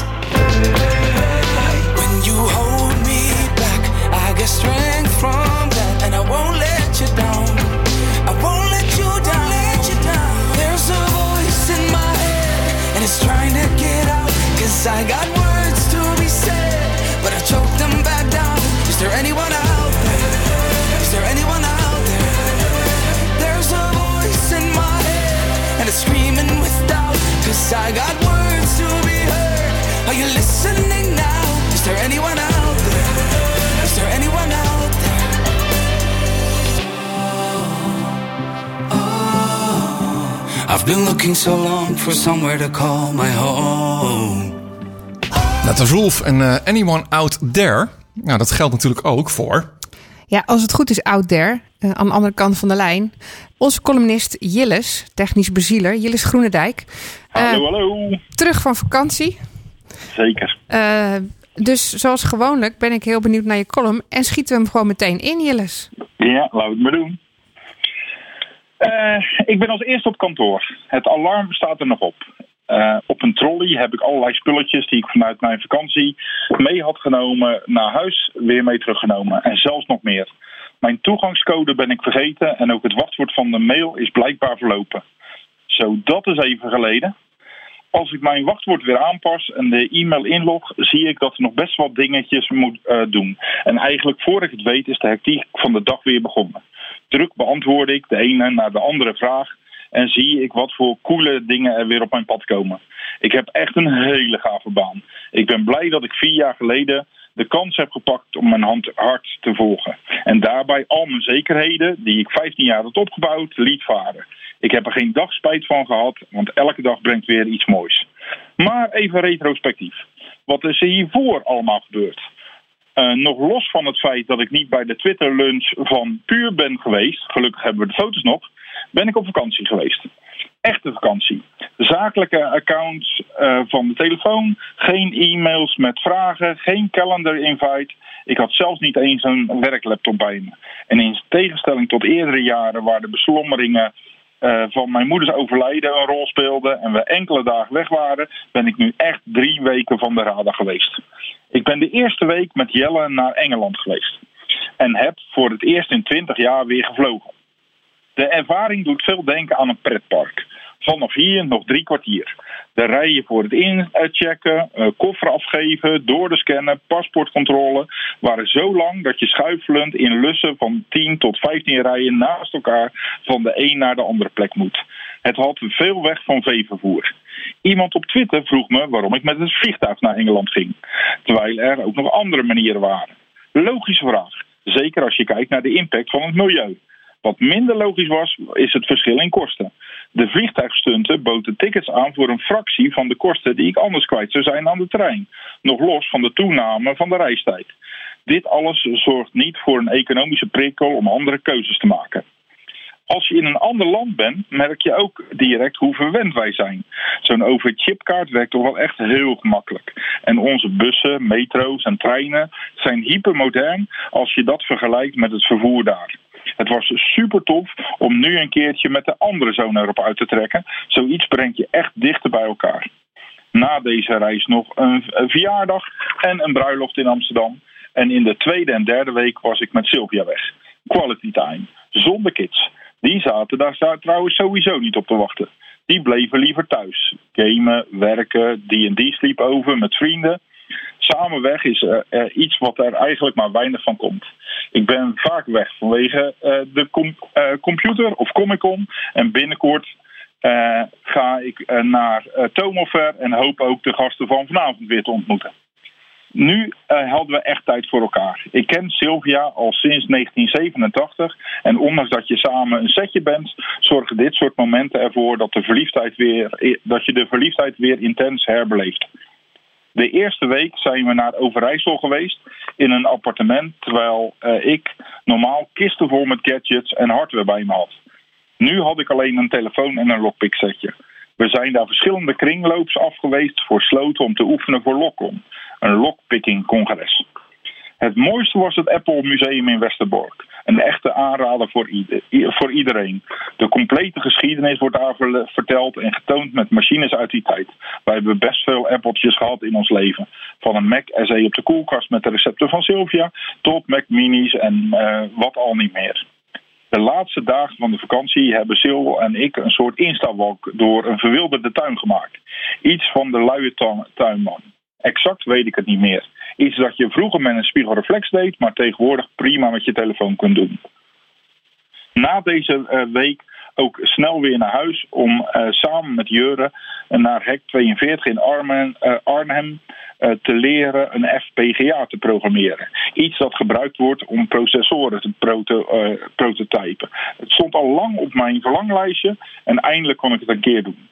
Speaker 2: When you hold me back, I get strength from that, and I won't let you down. I won't let you down. Let you down. There's a voice in my head, and it's trying to get out. Cause I got I got words to be heard. Are you listening now? Is there anyone out there? Is there anyone out there? I've been looking so long for somewhere to call my home.
Speaker 4: Dat was Rolf en eh, Anyone Out There. Nou, dat geldt natuurlijk ook voor...
Speaker 5: Ja, als het goed is, out there, eh, aan de andere kant van de lijn. Onze columnist Jilles, technisch bezieler, Jilles Groenendijk. Eh,
Speaker 10: Hallo, hallo.
Speaker 5: terug van vakantie.
Speaker 10: Zeker.
Speaker 5: Eh, dus zoals gewoonlijk ben ik heel benieuwd naar je column. En schieten we hem gewoon meteen in, Jilles.
Speaker 10: Ja, laten we het maar doen. Eh, ik ben als eerste op kantoor. Het alarm staat er nog op. Op een trolley heb ik allerlei spulletjes die ik vanuit mijn vakantie mee had genomen naar huis, weer mee teruggenomen. En zelfs nog meer. Mijn toegangscode ben ik vergeten en ook het wachtwoord van de mail is blijkbaar verlopen. Zo, dat is even geleden. Als ik mijn wachtwoord weer aanpas en de e-mail inlog, zie ik dat er nog best wat dingetjes moet eh, doen. En eigenlijk voor ik het weet is de hectiek van de dag weer begonnen. Druk beantwoord ik de ene naar de andere vraag en zie ik wat voor coole dingen er weer op mijn pad komen. Ik heb echt een hele gave baan. Ik ben blij dat ik vier jaar geleden de kans heb gepakt om mijn hand hart te volgen. En daarbij al mijn zekerheden, die ik 15 jaar had opgebouwd, liet varen. Ik heb er geen dag spijt van gehad, want elke dag brengt weer iets moois. Maar even retrospectief. Wat is er hiervoor allemaal gebeurd? Eh, nog los van het feit dat ik niet bij de Twitter lunch van Puur ben geweest, gelukkig hebben we de foto's nog, ben ik op vakantie geweest. Echte vakantie. Zakelijke accounts eh, van de telefoon, geen e-mails met vragen, geen calendar invite. Ik had zelfs niet eens een werklaptop bij me. En in tegenstelling tot eerdere jaren waar de beslommeringen eh, van mijn moeders overlijden een rol speelden en we enkele dagen weg waren, ben ik nu echt drie weken van de radar geweest. Ik ben de eerste week met Jelle naar Engeland geweest. En heb voor het eerst in 20 jaar weer gevlogen. De ervaring doet veel denken aan een pretpark. Vanaf hier nog drie kwartier. De rijen voor het inchecken, eh, koffer afgeven, door de scannen, paspoortcontrole waren zo lang dat je schuifelend in lussen van 10 tot 15 rijen naast elkaar van de een naar de andere plek moet. Het had veel weg van veevervoer. Iemand op Twitter vroeg me waarom ik met het vliegtuig naar Engeland ging, terwijl er ook nog andere manieren waren. Logische vraag, zeker als je kijkt naar de impact van het milieu. Wat minder logisch was, is het verschil in kosten. De vliegtuigstunten boden tickets aan voor een fractie van de kosten die ik anders kwijt zou zijn aan de trein. Nog los van de toename van de reistijd. Dit alles zorgt niet voor een economische prikkel om andere keuzes te maken. Als je in een ander land bent, merk je ook direct hoe verwend wij zijn. Zo'n overchipkaart werkt toch wel echt heel gemakkelijk. En onze bussen, metro's en treinen zijn hypermodern als je dat vergelijkt met het vervoer daar. Het was super tof om nu een keertje met de andere zoon erop uit te trekken. Zoiets brengt je echt dichter bij elkaar. Na deze reis nog een, verjaardag en een bruiloft in Amsterdam. En in de tweede en derde week was ik met Sylvia weg. Quality time. Zonder kids. Die zaten daar trouwens sowieso niet op te wachten. Die bleven liever thuis. Gamen, werken, D&D sliep over met vrienden. Samen weg is iets wat er eigenlijk maar weinig van komt. Ik ben vaak weg vanwege eh, de eh, computer of Comic Con. En binnenkort eh, ga ik naar uh, Tomofair en hoop ook de gasten van vanavond weer te ontmoeten. Nu hadden we echt tijd voor elkaar. Ik ken Sylvia al sinds 1987 en ondanks dat je samen een setje bent, zorgen dit soort momenten ervoor dat, de verliefdheid weer, dat je de verliefdheid weer intens herbeleeft. De eerste week zijn we naar Overijssel geweest in een appartement, terwijl eh, ik normaal kisten vol met gadgets en hardware bij me had. Nu had ik alleen een telefoon en een lockpick setje. We zijn daar verschillende kringloops af geweest voor sloten om te oefenen voor Lockon, een lockpicking congres. Het mooiste was het Apple Museum in Westerbork. Een echte aanrader voor, voor iedereen. De complete geschiedenis wordt daar verteld en getoond met machines uit die tijd. Wij hebben best veel Appeltjes gehad in ons leven. Van een Mac SE op de koelkast met de recepten van Sylvia... tot Mac Minis en eh, wat al niet meer. De laatste dagen van de vakantie hebben Sil en ik een soort instawalk door een verwilderde tuin gemaakt. Iets van de luie tu- tuinman. Exact weet ik het niet meer. Iets dat je vroeger met een spiegelreflex deed, maar tegenwoordig prima met je telefoon kunt doen. Na deze eh, week ook snel weer naar huis om eh, samen met Jure naar Hek 42 in Arnhem, eh, Arnhem eh, te leren een FPGA te programmeren. Iets dat gebruikt wordt om processoren te proto, prototypen. Het stond al lang op mijn verlanglijstje en eindelijk kon ik het een keer doen.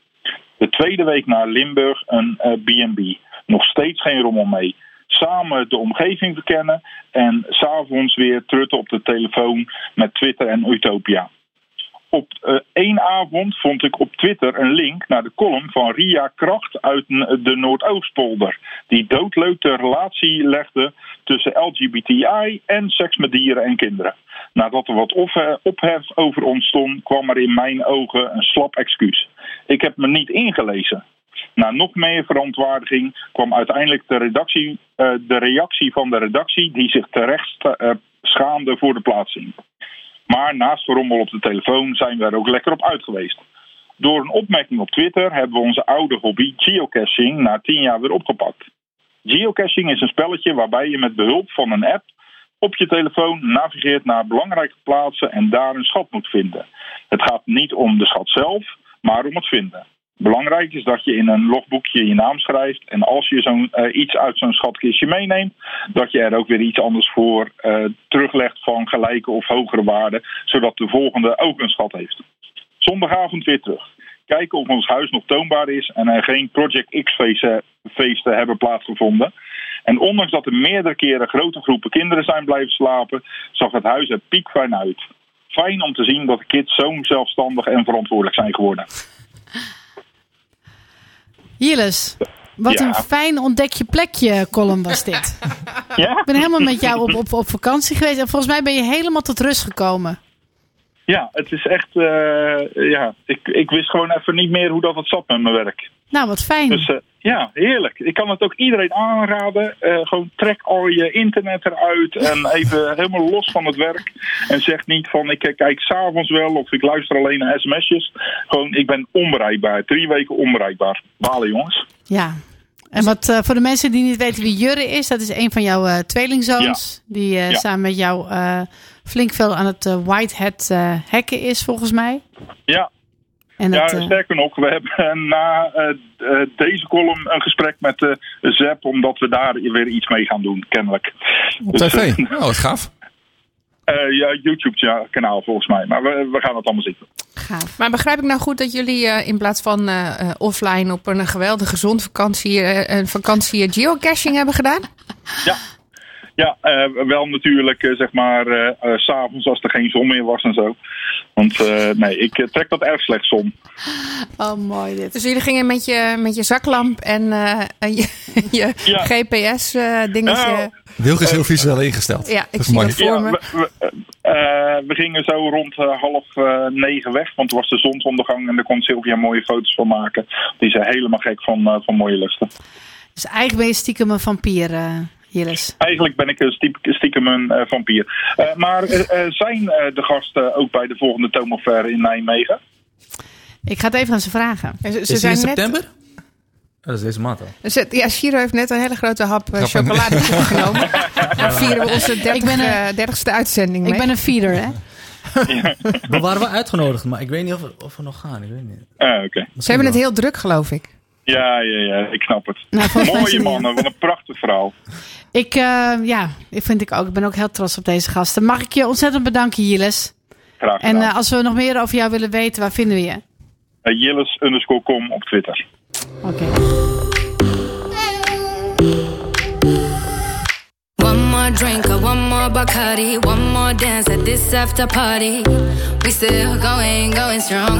Speaker 10: De tweede week naar Limburg een B&B. Nog steeds geen rommel mee. Samen de omgeving verkennen en s'avonds weer trutten op de telefoon met Twitter en Utopia. Op eh, één avond vond ik op Twitter een link naar de column van Ria Kracht uit de Noordoostpolder. Die doodleuk de relatie legde tussen LGBTI en seks met dieren en kinderen. Nadat er wat ophef over ontstond, kwam er in mijn ogen een slap excuus. Ik heb me niet ingelezen. Na nog meer verontwaardiging kwam uiteindelijk de, redactie, eh, de reactie van de redactie, die zich terecht eh, schaamde voor de plaatsing. Maar naast de rommel op de telefoon zijn we er ook lekker op uit geweest. Door een opmerking op Twitter hebben we onze oude hobby geocaching na tien jaar weer opgepakt. Geocaching is een spelletje waarbij je met behulp van een app op je telefoon navigeert naar belangrijke plaatsen en daar een schat moet vinden. Het gaat niet om de schat zelf, maar om het vinden. Belangrijk is dat je in een logboekje je naam schrijft. En als je zo'n, eh, iets uit zo'n schatkistje meeneemt, dat je er ook weer iets anders voor eh, teruglegt van gelijke of hogere waarde, zodat de volgende ook een schat heeft. Zondagavond weer terug. Kijken of ons huis nog toonbaar is en er geen Project X-feesten feesten hebben plaatsgevonden. En ondanks dat er meerdere keren grote groepen kinderen zijn blijven slapen, zag het huis er piekfijn uit. Fijn om te zien dat de kids zo zelfstandig en verantwoordelijk zijn geworden.
Speaker 6: Jilles, wat
Speaker 10: Ja.
Speaker 6: een fijn ontdek je plekje column was dit.
Speaker 10: Ja?
Speaker 6: Ik ben helemaal met jou op, op, op vakantie geweest en volgens mij ben je helemaal tot rust gekomen.
Speaker 10: Ja, het is echt. eh, ja, ik, ik wist gewoon even niet meer hoe dat het zat met mijn werk.
Speaker 6: Nou, wat fijn.
Speaker 10: Dus eh, ja, heerlijk. Ik kan het ook iedereen aanraden. Eh, gewoon trek al je internet eruit en even helemaal los van het werk. En zeg niet van ik kijk s'avonds wel of ik luister alleen naar sms'jes. Gewoon, ik ben onbereikbaar. Drie weken onbereikbaar. Balen jongens.
Speaker 6: Ja. En wat eh, voor de mensen die niet weten wie Jurre is, dat is een van jouw tweelingzoons. Die
Speaker 10: Ja.
Speaker 6: samen met jou flink veel aan het eh, Whitehead eh hacken is, volgens mij.
Speaker 10: Ja,
Speaker 6: En
Speaker 10: ja
Speaker 6: het, eh,
Speaker 10: sterker nog, we hebben na eh, eh, deze column een gesprek met uh, Zep, omdat we daar weer iets mee gaan doen, kennelijk.
Speaker 4: Op
Speaker 10: Dus,
Speaker 4: tv. Oh, wat gaaf.
Speaker 10: eh, ja, YouTube-kanaal volgens mij. Maar we, we gaan het allemaal zien.
Speaker 6: gaaf.
Speaker 5: Maar begrijp ik nou goed dat jullie eh, in plaats van offline op een geweldige zonvakantie, eh, een vakantie geocaching hebben gedaan?
Speaker 10: Ja, Ja, eh, wel natuurlijk, zeg maar, s s'avonds als er geen zon meer was en zo. Want eh, nee, ik eh, trek dat erg slecht zon.
Speaker 6: Oh, mooi dit.
Speaker 5: Dus jullie gingen met je, met je zaklamp en eh, je, je
Speaker 10: Ja.
Speaker 5: GPS-dingetje.
Speaker 10: Nou,
Speaker 4: Wilg is heel visueel ingesteld.
Speaker 5: ja, ik zie
Speaker 4: mooi.
Speaker 5: dat voor
Speaker 10: Ja,
Speaker 5: me.
Speaker 10: we, we, eh, we gingen zo rond eh, half eh, negen weg, want het was de zonsondergang en daar kon Sylvia mooie foto's van maken. Die is eh, helemaal gek van, eh, van mooie lusten.
Speaker 6: Dus eigenlijk ben je stiekem een vampier, eh Jillis.
Speaker 10: Eigenlijk ben ik een stiep- stiekem een eh, vampier. Eh, maar eh, eh, zijn eh, de gasten ook bij de volgende Tomofair in Nijmegen?
Speaker 6: Ik ga het even aan ze vragen.
Speaker 5: En Ze, ze
Speaker 9: Is
Speaker 5: zijn
Speaker 9: in
Speaker 5: net,
Speaker 9: september? Oh, dat is deze maand al.
Speaker 5: ze- ja, Shiro heeft net een hele grote hap eh,
Speaker 4: Grap,
Speaker 5: chocolade genomen. Daar vieren we onze 30,
Speaker 6: Ik ben een-
Speaker 5: eh, 30ste uitzending mee.
Speaker 6: Ik ben een feeder, hè?
Speaker 9: We waren wel uitgenodigd, maar ik weet niet of we, of we nog gaan. Ik weet niet.
Speaker 10: Ah, Oké.
Speaker 5: Ze hebben het heel druk, geloof ik.
Speaker 10: Ja, ja, ja, ik snap het.
Speaker 6: Nou,
Speaker 10: Mooie mannen, wat een prachtig verhaal.
Speaker 6: Ik, eh, ja, ik vind ik ook. Ik ben ook heel trots op deze gasten. Mag ik je ontzettend bedanken, Jillis?
Speaker 10: Graag
Speaker 6: En
Speaker 10: gedaan.
Speaker 6: eh, als we nog meer over jou willen weten, waar vinden we je?
Speaker 10: Eh, Jillis underscore com op Twitter.
Speaker 6: Oké.
Speaker 11: One more drink one more Bacardi, one more dance at this after party. We still going, going strong.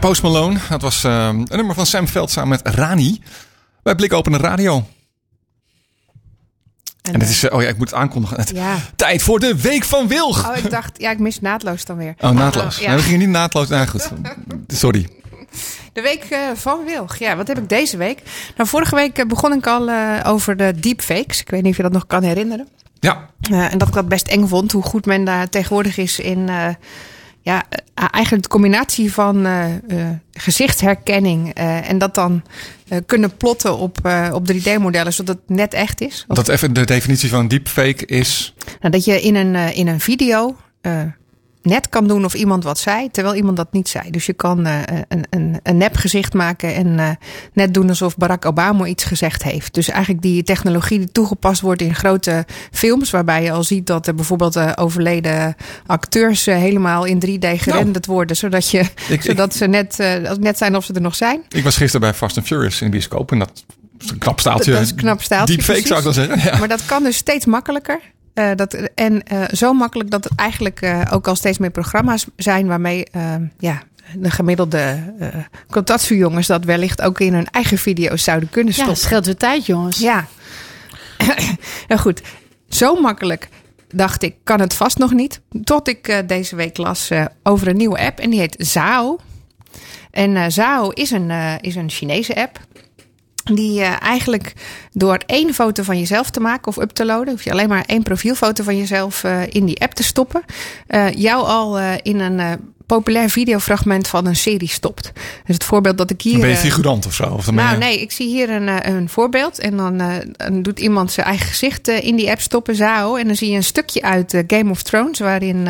Speaker 11: Post Malone,
Speaker 4: dat was eh, een nummer van Sam Veld samen met Rani. Bij Open Radio. En het is, eh, oh ja, ik moet het aankondigen.
Speaker 5: Ja.
Speaker 4: Tijd voor de Week van Wilg.
Speaker 5: Oh, ik dacht, ja, ik mis naadloos dan weer.
Speaker 4: Oh, naadloos.
Speaker 5: Oh, ja.
Speaker 4: Nee, we gingen niet naadloos. Nou goed, sorry.
Speaker 5: De week eh, van Wilg. Ja, wat heb ik deze week? Nou, vorige week eh, begon ik al eh, over de deepfakes. Ik weet niet of je dat nog kan herinneren.
Speaker 4: Ja,
Speaker 5: Eh, en dat ik dat best eng vond, hoe goed men daar tegenwoordig is in... ja, eh, eigenlijk de combinatie van eh, gezichtsherkenning en dat dan kunnen plotten op, op 3D-modellen, zodat het net echt is. Of-
Speaker 4: dat even de definitie van deepfake is.
Speaker 5: Nou, dat je in een, in een video net kan doen of iemand wat zei, terwijl iemand dat niet zei. Dus je kan eh, een, een, een nep gezicht maken en eh, net doen alsof Barack Obama iets gezegd heeft. Dus eigenlijk die technologie die toegepast wordt in grote films, waarbij je al ziet dat er bijvoorbeeld eh, overleden acteurs helemaal in 3D gerenderd worden, zodat, je,
Speaker 4: ik-
Speaker 5: zodat ze net, net zijn of ze er nog zijn.
Speaker 4: Ik was gisteren bij Fast and Furious in de bioscoop. En dat is een knap staaltje.
Speaker 5: Dat is een knap staaltje,
Speaker 4: Deepfake zou ik dan zeggen. Ja.
Speaker 5: Maar dat kan dus steeds makkelijker. Eh, dat, en eh, zo makkelijk dat het eigenlijk eh, ook al steeds meer programma's zijn waarmee ja, de gemiddelde uh, dat wellicht ook in hun eigen video's zouden kunnen
Speaker 6: Ja,
Speaker 5: stoppen.
Speaker 6: scheelt weer tijd, jongens.
Speaker 5: Ja. nou goed, zo makkelijk dacht ik, kan het vast nog niet. Tot ik deze week las over een nieuwe app en die heet Zao. En Zao is een, is een Chinese app. Die eh, eigenlijk door één foto van jezelf te maken of up te loaden, hoef je alleen maar één profielfoto van jezelf eh, in die app te stoppen, eh, jou al in een populair videofragment van een serie stopt. Dus het voorbeeld dat ik hier.
Speaker 4: Ben je figurant of zo? Of dan
Speaker 5: nou,
Speaker 4: je-
Speaker 5: nee, ik zie hier een, een voorbeeld. En dan, dan doet iemand zijn eigen gezicht in die app stoppen, Zao. En dan zie je een stukje uit Game of Thrones, waarin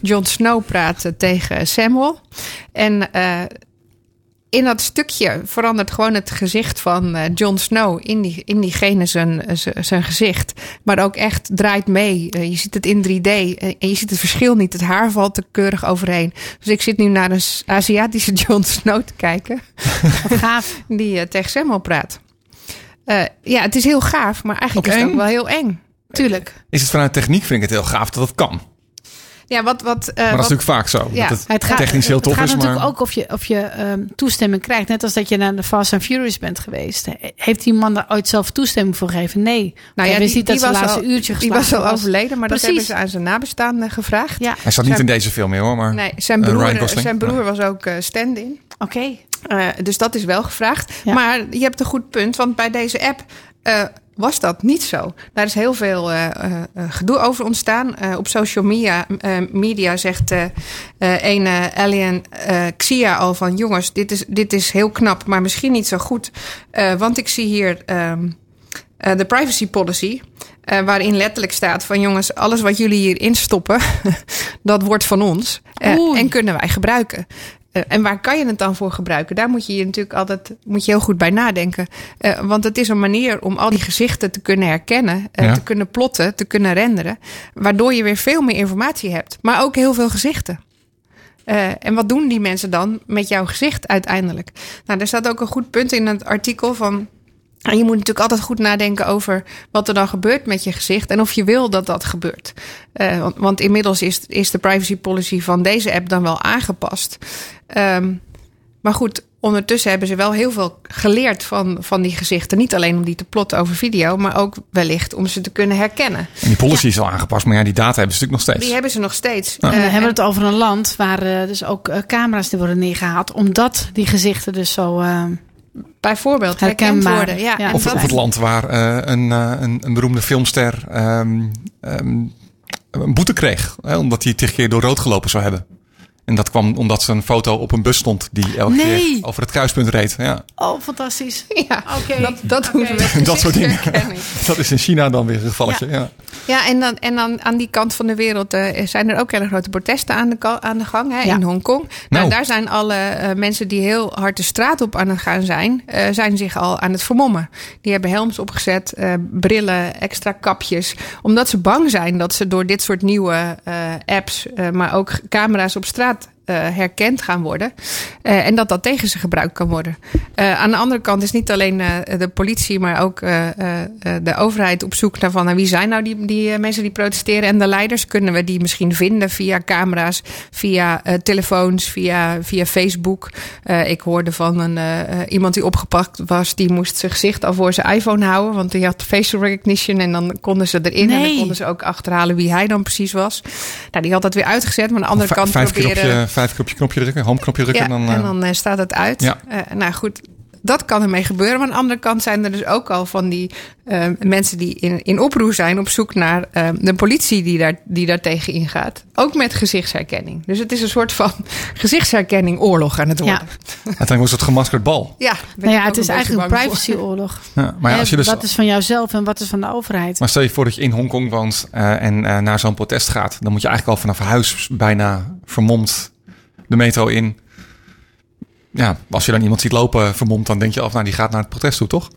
Speaker 5: Jon Snow praat tegen Samuel. En in dat stukje verandert gewoon het gezicht van eh Jon Snow in, die, in diegene zijn, zijn- gezicht. Maar ook echt draait mee. Eh, je ziet het in 3D eh, en je ziet het verschil niet. Het haar valt er keurig overheen. Dus ik zit nu naar een Aziatische Jon Snow te kijken.
Speaker 6: Wat gaaf.
Speaker 5: Die tegen Samuel praat. Eh, ja, het is heel gaaf, maar eigenlijk
Speaker 4: Ook
Speaker 5: is het ook wel heel eng. Tuurlijk.
Speaker 4: Is het vanuit techniek vind ik het heel gaaf dat het kan.
Speaker 5: Ja, wat, wat, eh,
Speaker 4: maar dat is
Speaker 5: wat-
Speaker 4: natuurlijk vaak zo.
Speaker 5: Ja,
Speaker 4: dat het,
Speaker 6: Het gaat,
Speaker 4: technisch heel tof
Speaker 6: het gaat
Speaker 4: is,
Speaker 6: natuurlijk
Speaker 4: maar...
Speaker 6: ook of je, of je ehm, toestemming krijgt. Net als dat je naar de Fast and Furious bent geweest. Heeft die man daar ooit zelf toestemming voor gegeven? Nee.
Speaker 5: Nou ja, die,
Speaker 6: niet dat
Speaker 5: die was
Speaker 6: laatste
Speaker 5: al,
Speaker 6: uurtje
Speaker 5: die was al overleden, maar dat hebben ze aan zijn nabestaanden gevraagd.
Speaker 6: Ja,
Speaker 4: Hij staat niet
Speaker 5: Zijn-
Speaker 4: in deze film meer hoor, maar...
Speaker 5: Nee, zijn
Speaker 4: Eh,
Speaker 5: broer, zijn broer was ook eh, stand-in.
Speaker 6: oké.
Speaker 5: Eh, dus dat is wel gevraagd.
Speaker 6: Ja.
Speaker 5: Maar je hebt een goed punt, want bij deze app eh, was dat niet zo. Daar is heel veel eh, eh, eh, gedoe over ontstaan. Op social media, media zegt een Alien Xia al van... jongens, dit is, dit is heel knap, maar misschien niet zo goed. Want ik zie hier ehm, eh, de privacy policy... waarin letterlijk staat van jongens, alles wat jullie hierin stoppen... dat wordt van ons en kunnen wij gebruiken. Eh, en waar kan je het dan voor gebruiken? Daar moet je je natuurlijk altijd moet je heel goed bij nadenken. Eh, want het is een manier om al die gezichten te kunnen herkennen, eh,
Speaker 4: Ja.
Speaker 5: te kunnen plotten, te kunnen renderen. Waardoor je weer veel meer informatie hebt. Maar ook heel veel gezichten. En wat doen die mensen dan met jouw gezicht uiteindelijk? Nou, er staat ook een goed punt in het artikel van. En je moet natuurlijk altijd goed nadenken over wat er dan gebeurt met je gezicht en of je wil dat dat gebeurt. Eh, want, want inmiddels is, is de privacy policy van deze app dan wel aangepast. Ehm, maar goed, ondertussen hebben ze wel heel veel geleerd van, van die gezichten. Niet alleen om die te plotten over video, maar ook wellicht om ze te kunnen herkennen.
Speaker 4: En die policy is al aangepast, maar ja, die data hebben ze natuurlijk nog steeds.
Speaker 5: Die hebben ze nog steeds.
Speaker 6: We
Speaker 5: Eh,
Speaker 6: hebben
Speaker 5: en-
Speaker 6: het over een land waar eh, dus ook camera's die worden neergehaald. Omdat die gezichten dus zo...
Speaker 5: bijvoorbeeld herkend
Speaker 6: Herkenbaar.
Speaker 5: worden. Ja,
Speaker 4: Of,
Speaker 5: dat-
Speaker 4: of het land waar eh, een, eh, een, een beroemde filmster ehm, ehm, een boete kreeg. Hè, omdat hij tig keer door rood gelopen zou hebben. En dat kwam omdat ze een foto op een bus stond die elke
Speaker 6: Nee.
Speaker 4: keer over het kruispunt reed. Ja,
Speaker 6: Oh, fantastisch.
Speaker 5: Ja,
Speaker 6: Oké.
Speaker 5: dat, dat
Speaker 6: Oké.
Speaker 5: doen ze met
Speaker 4: dat soort dingen. Dat is in China dan weer een gevalletje. Ja.
Speaker 5: Ja, en dan, en dan aan die kant van de wereld eh, zijn er ook hele grote protesten aan de, aan de gang hè,
Speaker 6: Ja.
Speaker 5: in Hongkong. Nou,
Speaker 4: Nou.
Speaker 5: daar zijn alle eh, mensen die heel hard de straat op aan het gaan zijn, eh, zijn zich al aan het vermommen. Die hebben helms opgezet, eh, brillen, extra kapjes. Omdat ze bang zijn dat ze door dit soort nieuwe eh, apps, eh, maar ook camera's op straat eh, herkend gaan worden. Eh, en dat dat tegen ze gebruikt kan worden. Eh, aan de andere kant is niet alleen de politie, maar ook de overheid op zoek naar van nou, wie zijn nou die, die mensen die protesteren. En de leiders kunnen we die misschien vinden via camera's, via telefoons, via, via Facebook. Ik hoorde van een, iemand die opgepakt was, die moest zijn gezicht al voor zijn iPhone houden. Want die had facial recognition en dan konden ze erin. En dan konden ze ook achterhalen wie hij dan precies was. Nou, die had dat weer uitgezet, maar aan de andere kant proberen...
Speaker 4: vijf keer op je knopje drukken, home knopje drukken.
Speaker 5: Ja,
Speaker 4: en dan, eh,
Speaker 5: en dan eh, staat het uit.
Speaker 4: Ja.
Speaker 5: Eh, nou goed, dat kan ermee gebeuren. Maar aan de andere kant zijn er dus ook al van die eh, mensen die in, in oproer zijn op zoek naar eh, de politie die daar, die daar tegen ingaat. Ook met gezichtsherkenning. Dus het is een soort van gezichtsherkenning oorlog aan het worden.
Speaker 6: Ja.
Speaker 4: Uiteindelijk was het gemaskerd bal.
Speaker 5: Ja,
Speaker 6: Nou ja, het is eigenlijk een privacyoorlog.
Speaker 4: Ja, maar ja, als je dus,
Speaker 6: Wat is van jouzelf en wat is van de overheid?
Speaker 4: maar stel je voor dat je in Hongkong woont eh, en eh, naar zo'n protest gaat. Dan moet je eigenlijk al vanaf huis bijna vermomd de metro in. Ja, als je dan iemand ziet lopen vermomd, dan denk je af, nou die gaat naar het protest toe, toch?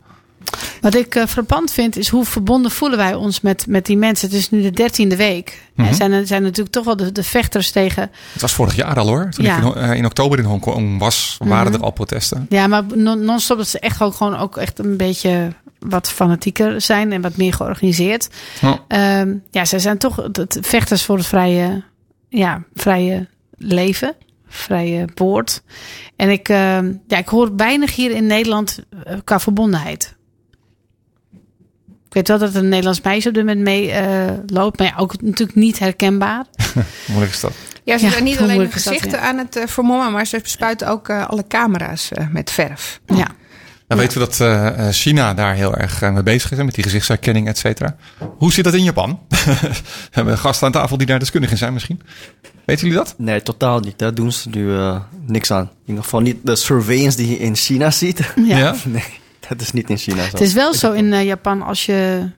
Speaker 6: Wat ik frappant vind, is hoe verbonden voelen wij ons met, met die mensen. Het is nu de dertiende week.
Speaker 4: Mhm.
Speaker 6: Er zijn, er zijn natuurlijk toch wel de, de vechters tegen.
Speaker 4: Het was vorig jaar al hoor. Toen
Speaker 6: Ja.
Speaker 4: ik in, eh, in oktober in Hongkong was, waren
Speaker 6: Mhm.
Speaker 4: er al protesten.
Speaker 6: Ja, maar non- non-stop dat ze echt ook gewoon ook echt een beetje wat fanatieker zijn en wat meer georganiseerd.
Speaker 4: Ja.
Speaker 6: Ehm, ja, zij zijn toch het vechters voor het vrije, ja, vrije leven, vrije woord. En ik, ehm, ja, ik hoor weinig hier in Nederland eh, qua verbondenheid. Ik weet wel dat er een Nederlands meisje op dit moment mee eh, loopt, maar ja, ook natuurlijk niet herkenbaar.
Speaker 4: Moeilijk is dat.
Speaker 5: Ja, ze
Speaker 6: Ja,
Speaker 5: zijn niet alleen
Speaker 6: dat,
Speaker 5: gezichten
Speaker 6: ja.
Speaker 5: aan het eh, vermommen, maar ze spuiten ook eh, alle camera's eh, met verf.
Speaker 6: Ja.
Speaker 4: Dan weten we dat eh, eh, China daar heel erg eh, mee bezig is, met die gezichtsherkenning, et cetera. Hoe zit dat in Japan? we hebben gasten aan tafel die daar deskundig in zijn misschien. Weten jullie dat?
Speaker 8: Nee, totaal niet. Daar doen ze nu eh, niks aan. In ieder geval niet de surveillance die je in China ziet.
Speaker 6: Ja.
Speaker 8: Nee, dat is niet in China zo.
Speaker 6: Het is wel zo in Japan als je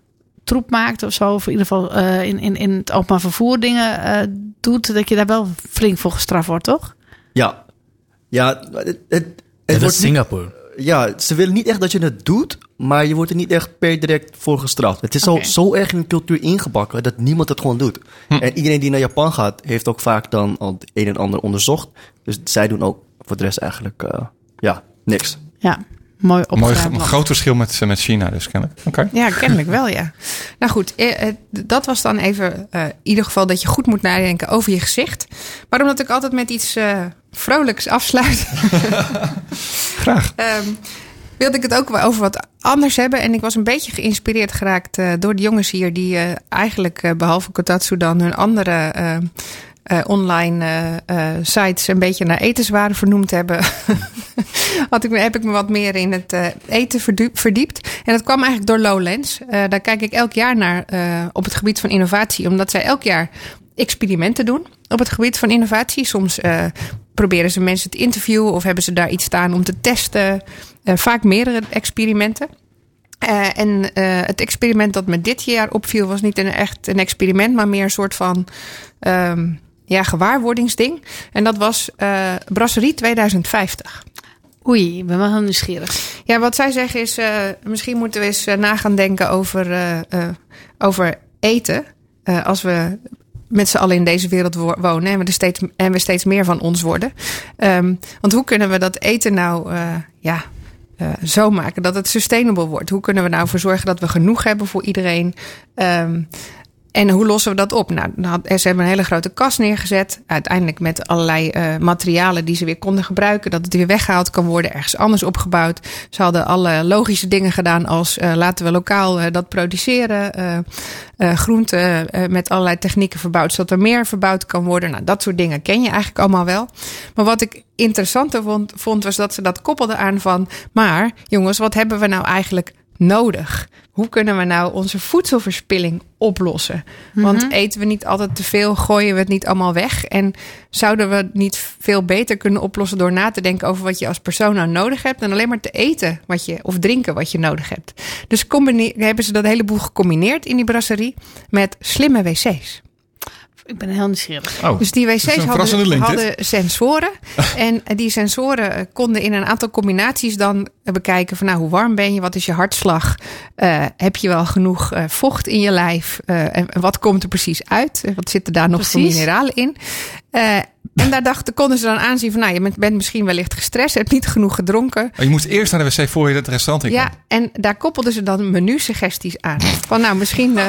Speaker 6: troep maakt of zo, of in ieder geval eh, in, in, in het openbaar vervoer dingen eh, doet, dat je daar wel flink voor gestraft wordt, toch?
Speaker 8: Ja. Ja, het, het, het
Speaker 9: Dat is
Speaker 8: wordt niet-
Speaker 9: Singapore.
Speaker 8: Ja, ze willen niet echt dat je het doet, maar je wordt er niet echt per direct voor gestraft. Het is al zo erg in de cultuur ingebakken dat niemand het gewoon doet. En iedereen die naar Japan gaat, heeft ook vaak dan al het een en ander onderzocht. Dus zij doen ook voor de rest eigenlijk, eh, ja, niks.
Speaker 6: Ja, mooi
Speaker 4: Mooi, groot verschil met, eh, met China dus kennelijk. Oké.
Speaker 5: Ja, kennelijk wel, ja. Nou goed, eh, dat was dan even eh, in ieder geval dat je goed moet nadenken over je gezicht. Maar omdat ik altijd met iets eh, vrolijks afsluit,
Speaker 4: Graag.
Speaker 5: ehm, wilde ik het ook wel over wat anders hebben. En ik was een beetje geïnspireerd geraakt eh, door de jongens hier, die eh, eigenlijk eh, behalve Kotatsu dan hun andere online sites een beetje naar etenswaren vernoemd hebben. Had ik, me- heb ik me wat meer in het eten verdiept. En dat kwam eigenlijk door Lowlands. Daar kijk ik elk jaar naar op het gebied van innovatie, omdat zij elk jaar experimenten doen op het gebied van innovatie. Soms eh, proberen ze mensen te interviewen of hebben ze daar iets staan om te testen. Eh, vaak meerdere experimenten. Eh, en het experiment dat me dit jaar opviel was niet een echt een experiment, maar meer een soort van ehm, ja, gewaarwordingsding. En dat was Brasserie 2050.
Speaker 6: Oei, ik ben wel heel nieuwsgierig.
Speaker 5: Ja, wat zij zeggen is, misschien moeten we eens na gaan denken over, over eten. Als we met z'n allen in deze wereld wo- wonen en we, steeds, en we steeds meer van ons worden. Ehm, want hoe kunnen we dat eten nou eh, ja, eh, zo maken dat het sustainable wordt? Hoe kunnen we nou voor zorgen dat we genoeg hebben voor iedereen? Ehm, en hoe lossen we dat op? Nou, ze hebben een hele grote kast neergezet. Uiteindelijk met allerlei eh, materialen die ze weer konden gebruiken. Dat het weer weggehaald kan worden, ergens anders opgebouwd. Ze hadden alle logische dingen gedaan als eh, laten we lokaal eh, dat produceren. groenten met allerlei technieken verbouwd, zodat er meer verbouwd kan worden. Nou, dat soort dingen ken je eigenlijk allemaal wel. Maar wat ik interessanter vond, vond was dat ze dat koppelden aan van... maar jongens, wat hebben we nou eigenlijk nodig? Hoe kunnen we nou onze voedselverspilling oplossen? Want eten we niet altijd te veel, gooien we het niet allemaal weg? En zouden we het niet veel beter kunnen oplossen door na te denken over wat je als persoon nou nodig hebt en alleen maar te eten wat je, of drinken wat je nodig hebt? Dus hebben ze dat heleboel gecombineerd in die brasserie met slimme wc's.
Speaker 6: Ik ben heel nieuwsgierig.
Speaker 4: Oh,
Speaker 5: Dus die wc's hadden, hadden sensoren. en die sensoren eh, konden in een aantal combinaties dan bekijken van nou, hoe warm ben je? Wat is je hartslag? Eh, heb je wel genoeg eh, vocht in je lijf? Eh, en, en wat komt er precies uit? Eh, Wat zitten daar nog voor mineralen in? Eh, en daar dachten, konden ze dan aanzien van nou, je bent, bent misschien wellicht gestrest, hebt niet genoeg gedronken.
Speaker 4: Oh, je moest eerst naar de wc voor je het restaurant in
Speaker 5: Ja, en daar koppelden ze dan menu-suggesties aan. Van nou, misschien eh,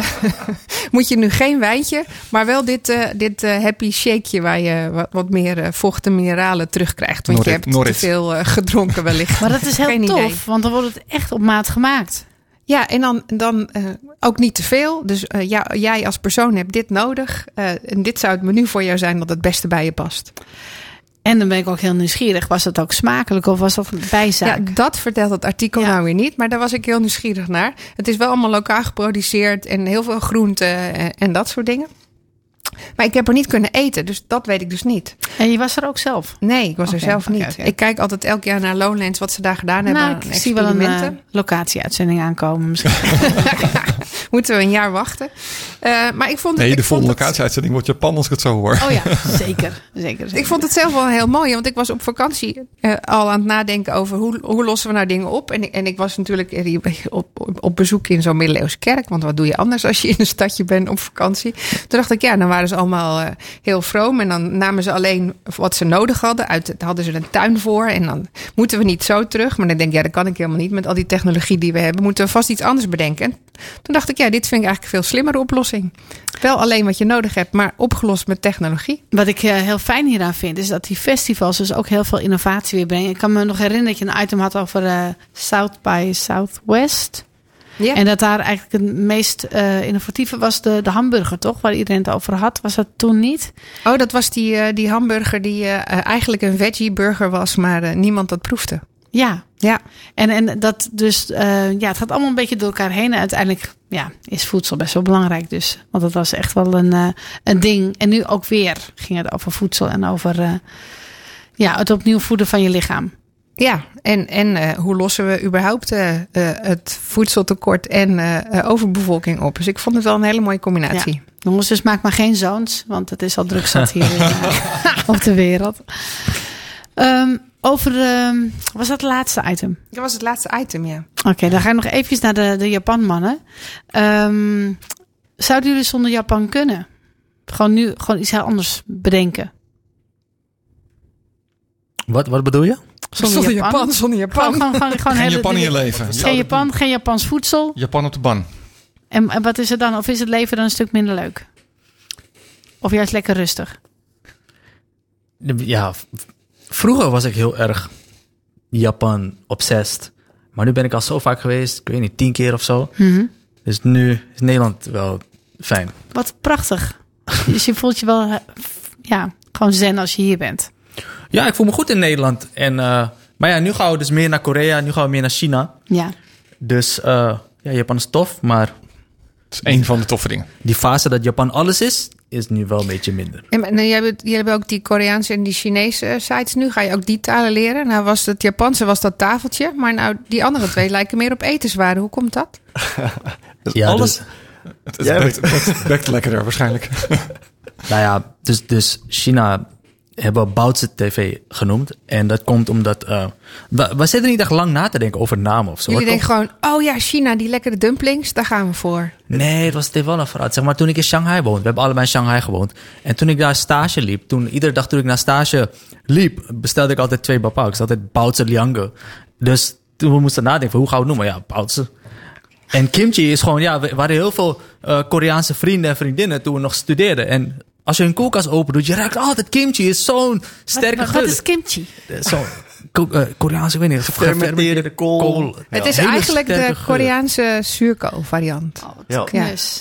Speaker 5: moet je nu geen wijntje, maar wel dit, eh, dit happy shakeje waar je wat, wat meer vocht en mineralen terugkrijgt. Want je hebt
Speaker 4: Norit.
Speaker 5: te veel gedronken wellicht.
Speaker 6: Maar dat is heel
Speaker 5: Geen
Speaker 6: tof,
Speaker 5: idee.
Speaker 6: want dan wordt het echt op maat gemaakt.
Speaker 5: Ja, en dan, dan eh, ook niet te veel. Dus eh, ja, jij als persoon hebt dit nodig. eh, en dit zou het menu voor jou zijn dat het beste bij je past.
Speaker 6: En dan ben ik ook heel nieuwsgierig. Was dat ook smakelijk of was dat bijzaak?
Speaker 5: Ja, dat vertelt het artikel
Speaker 6: Ja.
Speaker 5: nou weer niet. Maar daar was ik heel nieuwsgierig naar. Het is wel allemaal lokaal geproduceerd en heel veel groenten en, en dat soort dingen. Maar ik heb er niet kunnen eten, dus dat weet ik dus niet.
Speaker 6: En je was er ook zelf?
Speaker 5: Nee, ik was er zelf niet. Ik kijk altijd elk jaar naar Lowlands, wat ze daar gedaan hebben.
Speaker 6: Nou, ik zie wel een eh, locatieuitzending aankomen misschien.
Speaker 5: Moeten we een jaar wachten. Eh, maar ik vond het,
Speaker 4: Nee,
Speaker 5: ik
Speaker 4: de volgende locatieuitzending wordt Japan als ik het zo hoor.
Speaker 6: Oh ja, zeker. zeker, zeker.
Speaker 5: Ik vond het zelf wel heel mooi, want ik was op vakantie eh, al aan het nadenken over hoe, hoe lossen we nou dingen op. En, ik- en ik was natuurlijk hier op, op, op bezoek in zo'n middeleeuwse kerk, want wat doe je anders als je in een stadje bent op vakantie? Toen dacht ik, ja, waren ze allemaal eh, heel vroom en dan namen ze alleen wat ze nodig hadden. Uit, hadden ze een tuin voor en dan moeten we niet zo terug. Maar dan denk ik, ja, dat kan ik helemaal niet met al die technologie die we hebben. Moeten we vast iets anders bedenken. En toen dacht ik, ja, dit vind ik eigenlijk een veel slimmere oplossing. Wel alleen wat je nodig hebt, maar opgelost met technologie.
Speaker 6: Wat ik eh, heel fijn hieraan vind, is dat die festivals dus ook heel veel innovatie weer brengen. Ik kan me nog herinneren dat je een item had over eh, South by Southwest.
Speaker 5: Ja.
Speaker 6: En dat daar eigenlijk het meest eh, innovatieve was de, de hamburger, toch? Waar iedereen het over had. Was dat toen niet?
Speaker 5: Oh, dat was die, eh, die hamburger die eh, eigenlijk een veggie burger was, maar niemand dat proefde.
Speaker 6: Ja.
Speaker 5: Ja.
Speaker 6: En, en dat dus, ja, het gaat allemaal een beetje door elkaar heen. En uiteindelijk ja, is voedsel best wel belangrijk dus. Want het was echt wel een, een ding. En nu ook weer ging het over voedsel en over ja, het opnieuw voeden van je lichaam.
Speaker 5: Ja, en, en eh, hoe lossen we überhaupt eh, eh, het voedseltekort en overbevolking op? Dus ik vond het wel een hele mooie combinatie.
Speaker 6: Ja. Jongens, dus maak maar geen zoons, want het is al druk zat hier in, op de wereld. Ehm, over, ehm, was dat het laatste item?
Speaker 5: Dat was het laatste item, ja.
Speaker 6: Oké, dan ga ik nog eventjes naar de, de Japanmannen. Ehm zouden jullie zonder Japan kunnen? Gewoon nu gewoon iets heel anders bedenken.
Speaker 9: Wat, wat bedoel je?
Speaker 5: Zonder Japan, zonder Japan.
Speaker 6: Gewoon, gewoon, gewoon,
Speaker 4: Geen
Speaker 6: hele-
Speaker 4: Japan in je leven.
Speaker 6: Geen Japan, geen Japans voedsel.
Speaker 4: Japan op de ban.
Speaker 6: En, en wat is het dan? Of is het leven dan een stuk minder leuk? Of juist lekker rustig?
Speaker 9: Ja, vroeger was ik heel erg Japan obsessed. Maar nu ben ik al zo vaak geweest, ik weet niet, tien keer of zo.
Speaker 6: Mhm.
Speaker 9: Dus nu is Nederland wel fijn.
Speaker 6: Wat prachtig. Dus je voelt je wel eh, ja, gewoon zen als je hier bent.
Speaker 9: Ja, ik voel me goed in Nederland. En, eh, maar ja, nu gaan we dus meer naar Korea, nu gaan we meer naar China.
Speaker 6: Ja.
Speaker 9: Dus eh, ja, Japan is tof, maar
Speaker 4: Het is één van de toffe dingen.
Speaker 9: die fase dat Japan alles is, is nu wel een beetje minder.
Speaker 5: En, en jij hebt, jullie hebben ook die Koreaanse en die Chinese eh, sites nu. Ga je ook die talen leren? Nou was het Japanse was dat tafeltje. Maar nou, die andere twee lijken meer op etenswaren. Hoe komt dat?
Speaker 8: Dus
Speaker 9: Ja,
Speaker 8: alles...
Speaker 9: dus-
Speaker 4: Het, het, lekkerder waarschijnlijk.
Speaker 9: Nou ja, dus, dus China hebben Baozi TV genoemd. En dat komt omdat... eh we, we zitten niet echt lang na te denken over namen of zo.
Speaker 5: Jullie denken gewoon, oh ja, China, die lekkere dumplings, daar gaan we voor.
Speaker 9: Nee, het was wel een verhaal. Zeg maar, toen ik in Shanghai woonde, we hebben allebei in Shanghai gewoond. En toen ik daar stage liep, toen, iedere dag toen ik naar stage liep, bestelde ik altijd twee zei altijd Baozi Liange. Dus toen we moesten nadenken, van, hoe gaan we het noemen? Ja, Baozi. En kimchi is gewoon, ja, we we hadden heel veel eh, Koreaanse vrienden en vriendinnen toen we nog studeerden. En als je een koelkast open doet, je ruikt altijd kimchi. is zo'n sterke
Speaker 6: wat,
Speaker 9: geur.
Speaker 6: wat is kimchi?
Speaker 9: Zo, ko- eh, Koreaanse, ik weet niet.
Speaker 8: Gefermenteerde kool.
Speaker 5: Het is
Speaker 9: Hele
Speaker 5: eigenlijk de
Speaker 9: geur.
Speaker 5: Koreaanse zuurkool variant.
Speaker 8: Ja.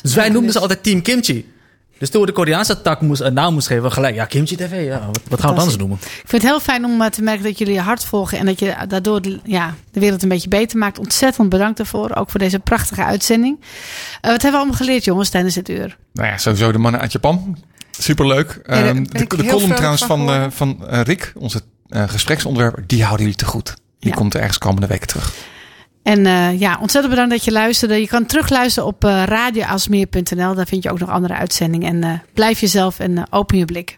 Speaker 9: Dus wij noemden ze altijd Team Kimchi. Dus toen we de Koreaanse tak moest, een naam moest geven, gelijk, ja, Kimchi TV, ja, wat, wat gaan we anders noemen?
Speaker 6: Ik vind het heel fijn om eh, te merken dat jullie je hart volgen en dat je daardoor de, ja, de wereld een beetje beter maakt. Ontzettend bedankt daarvoor, ook voor deze prachtige uitzending. Eh, wat hebben we allemaal geleerd, jongens, tijdens dit uur?
Speaker 4: Nou ja, sowieso de mannen uit Japan. Superleuk.
Speaker 5: daar
Speaker 4: Ehm, de de column trouwens
Speaker 5: van
Speaker 4: van, eh, van eh, Rick, onze eh, gespreksonderwerper, die houden jullie te goed. Die
Speaker 6: Ja.
Speaker 4: komt er ergens komende weken terug.
Speaker 6: En ja, ontzettend bedankt dat je luisterde. Je kan terugluisteren op radioasmeer.nl. Daar vind je ook nog andere uitzendingen. En blijf jezelf en open je blik.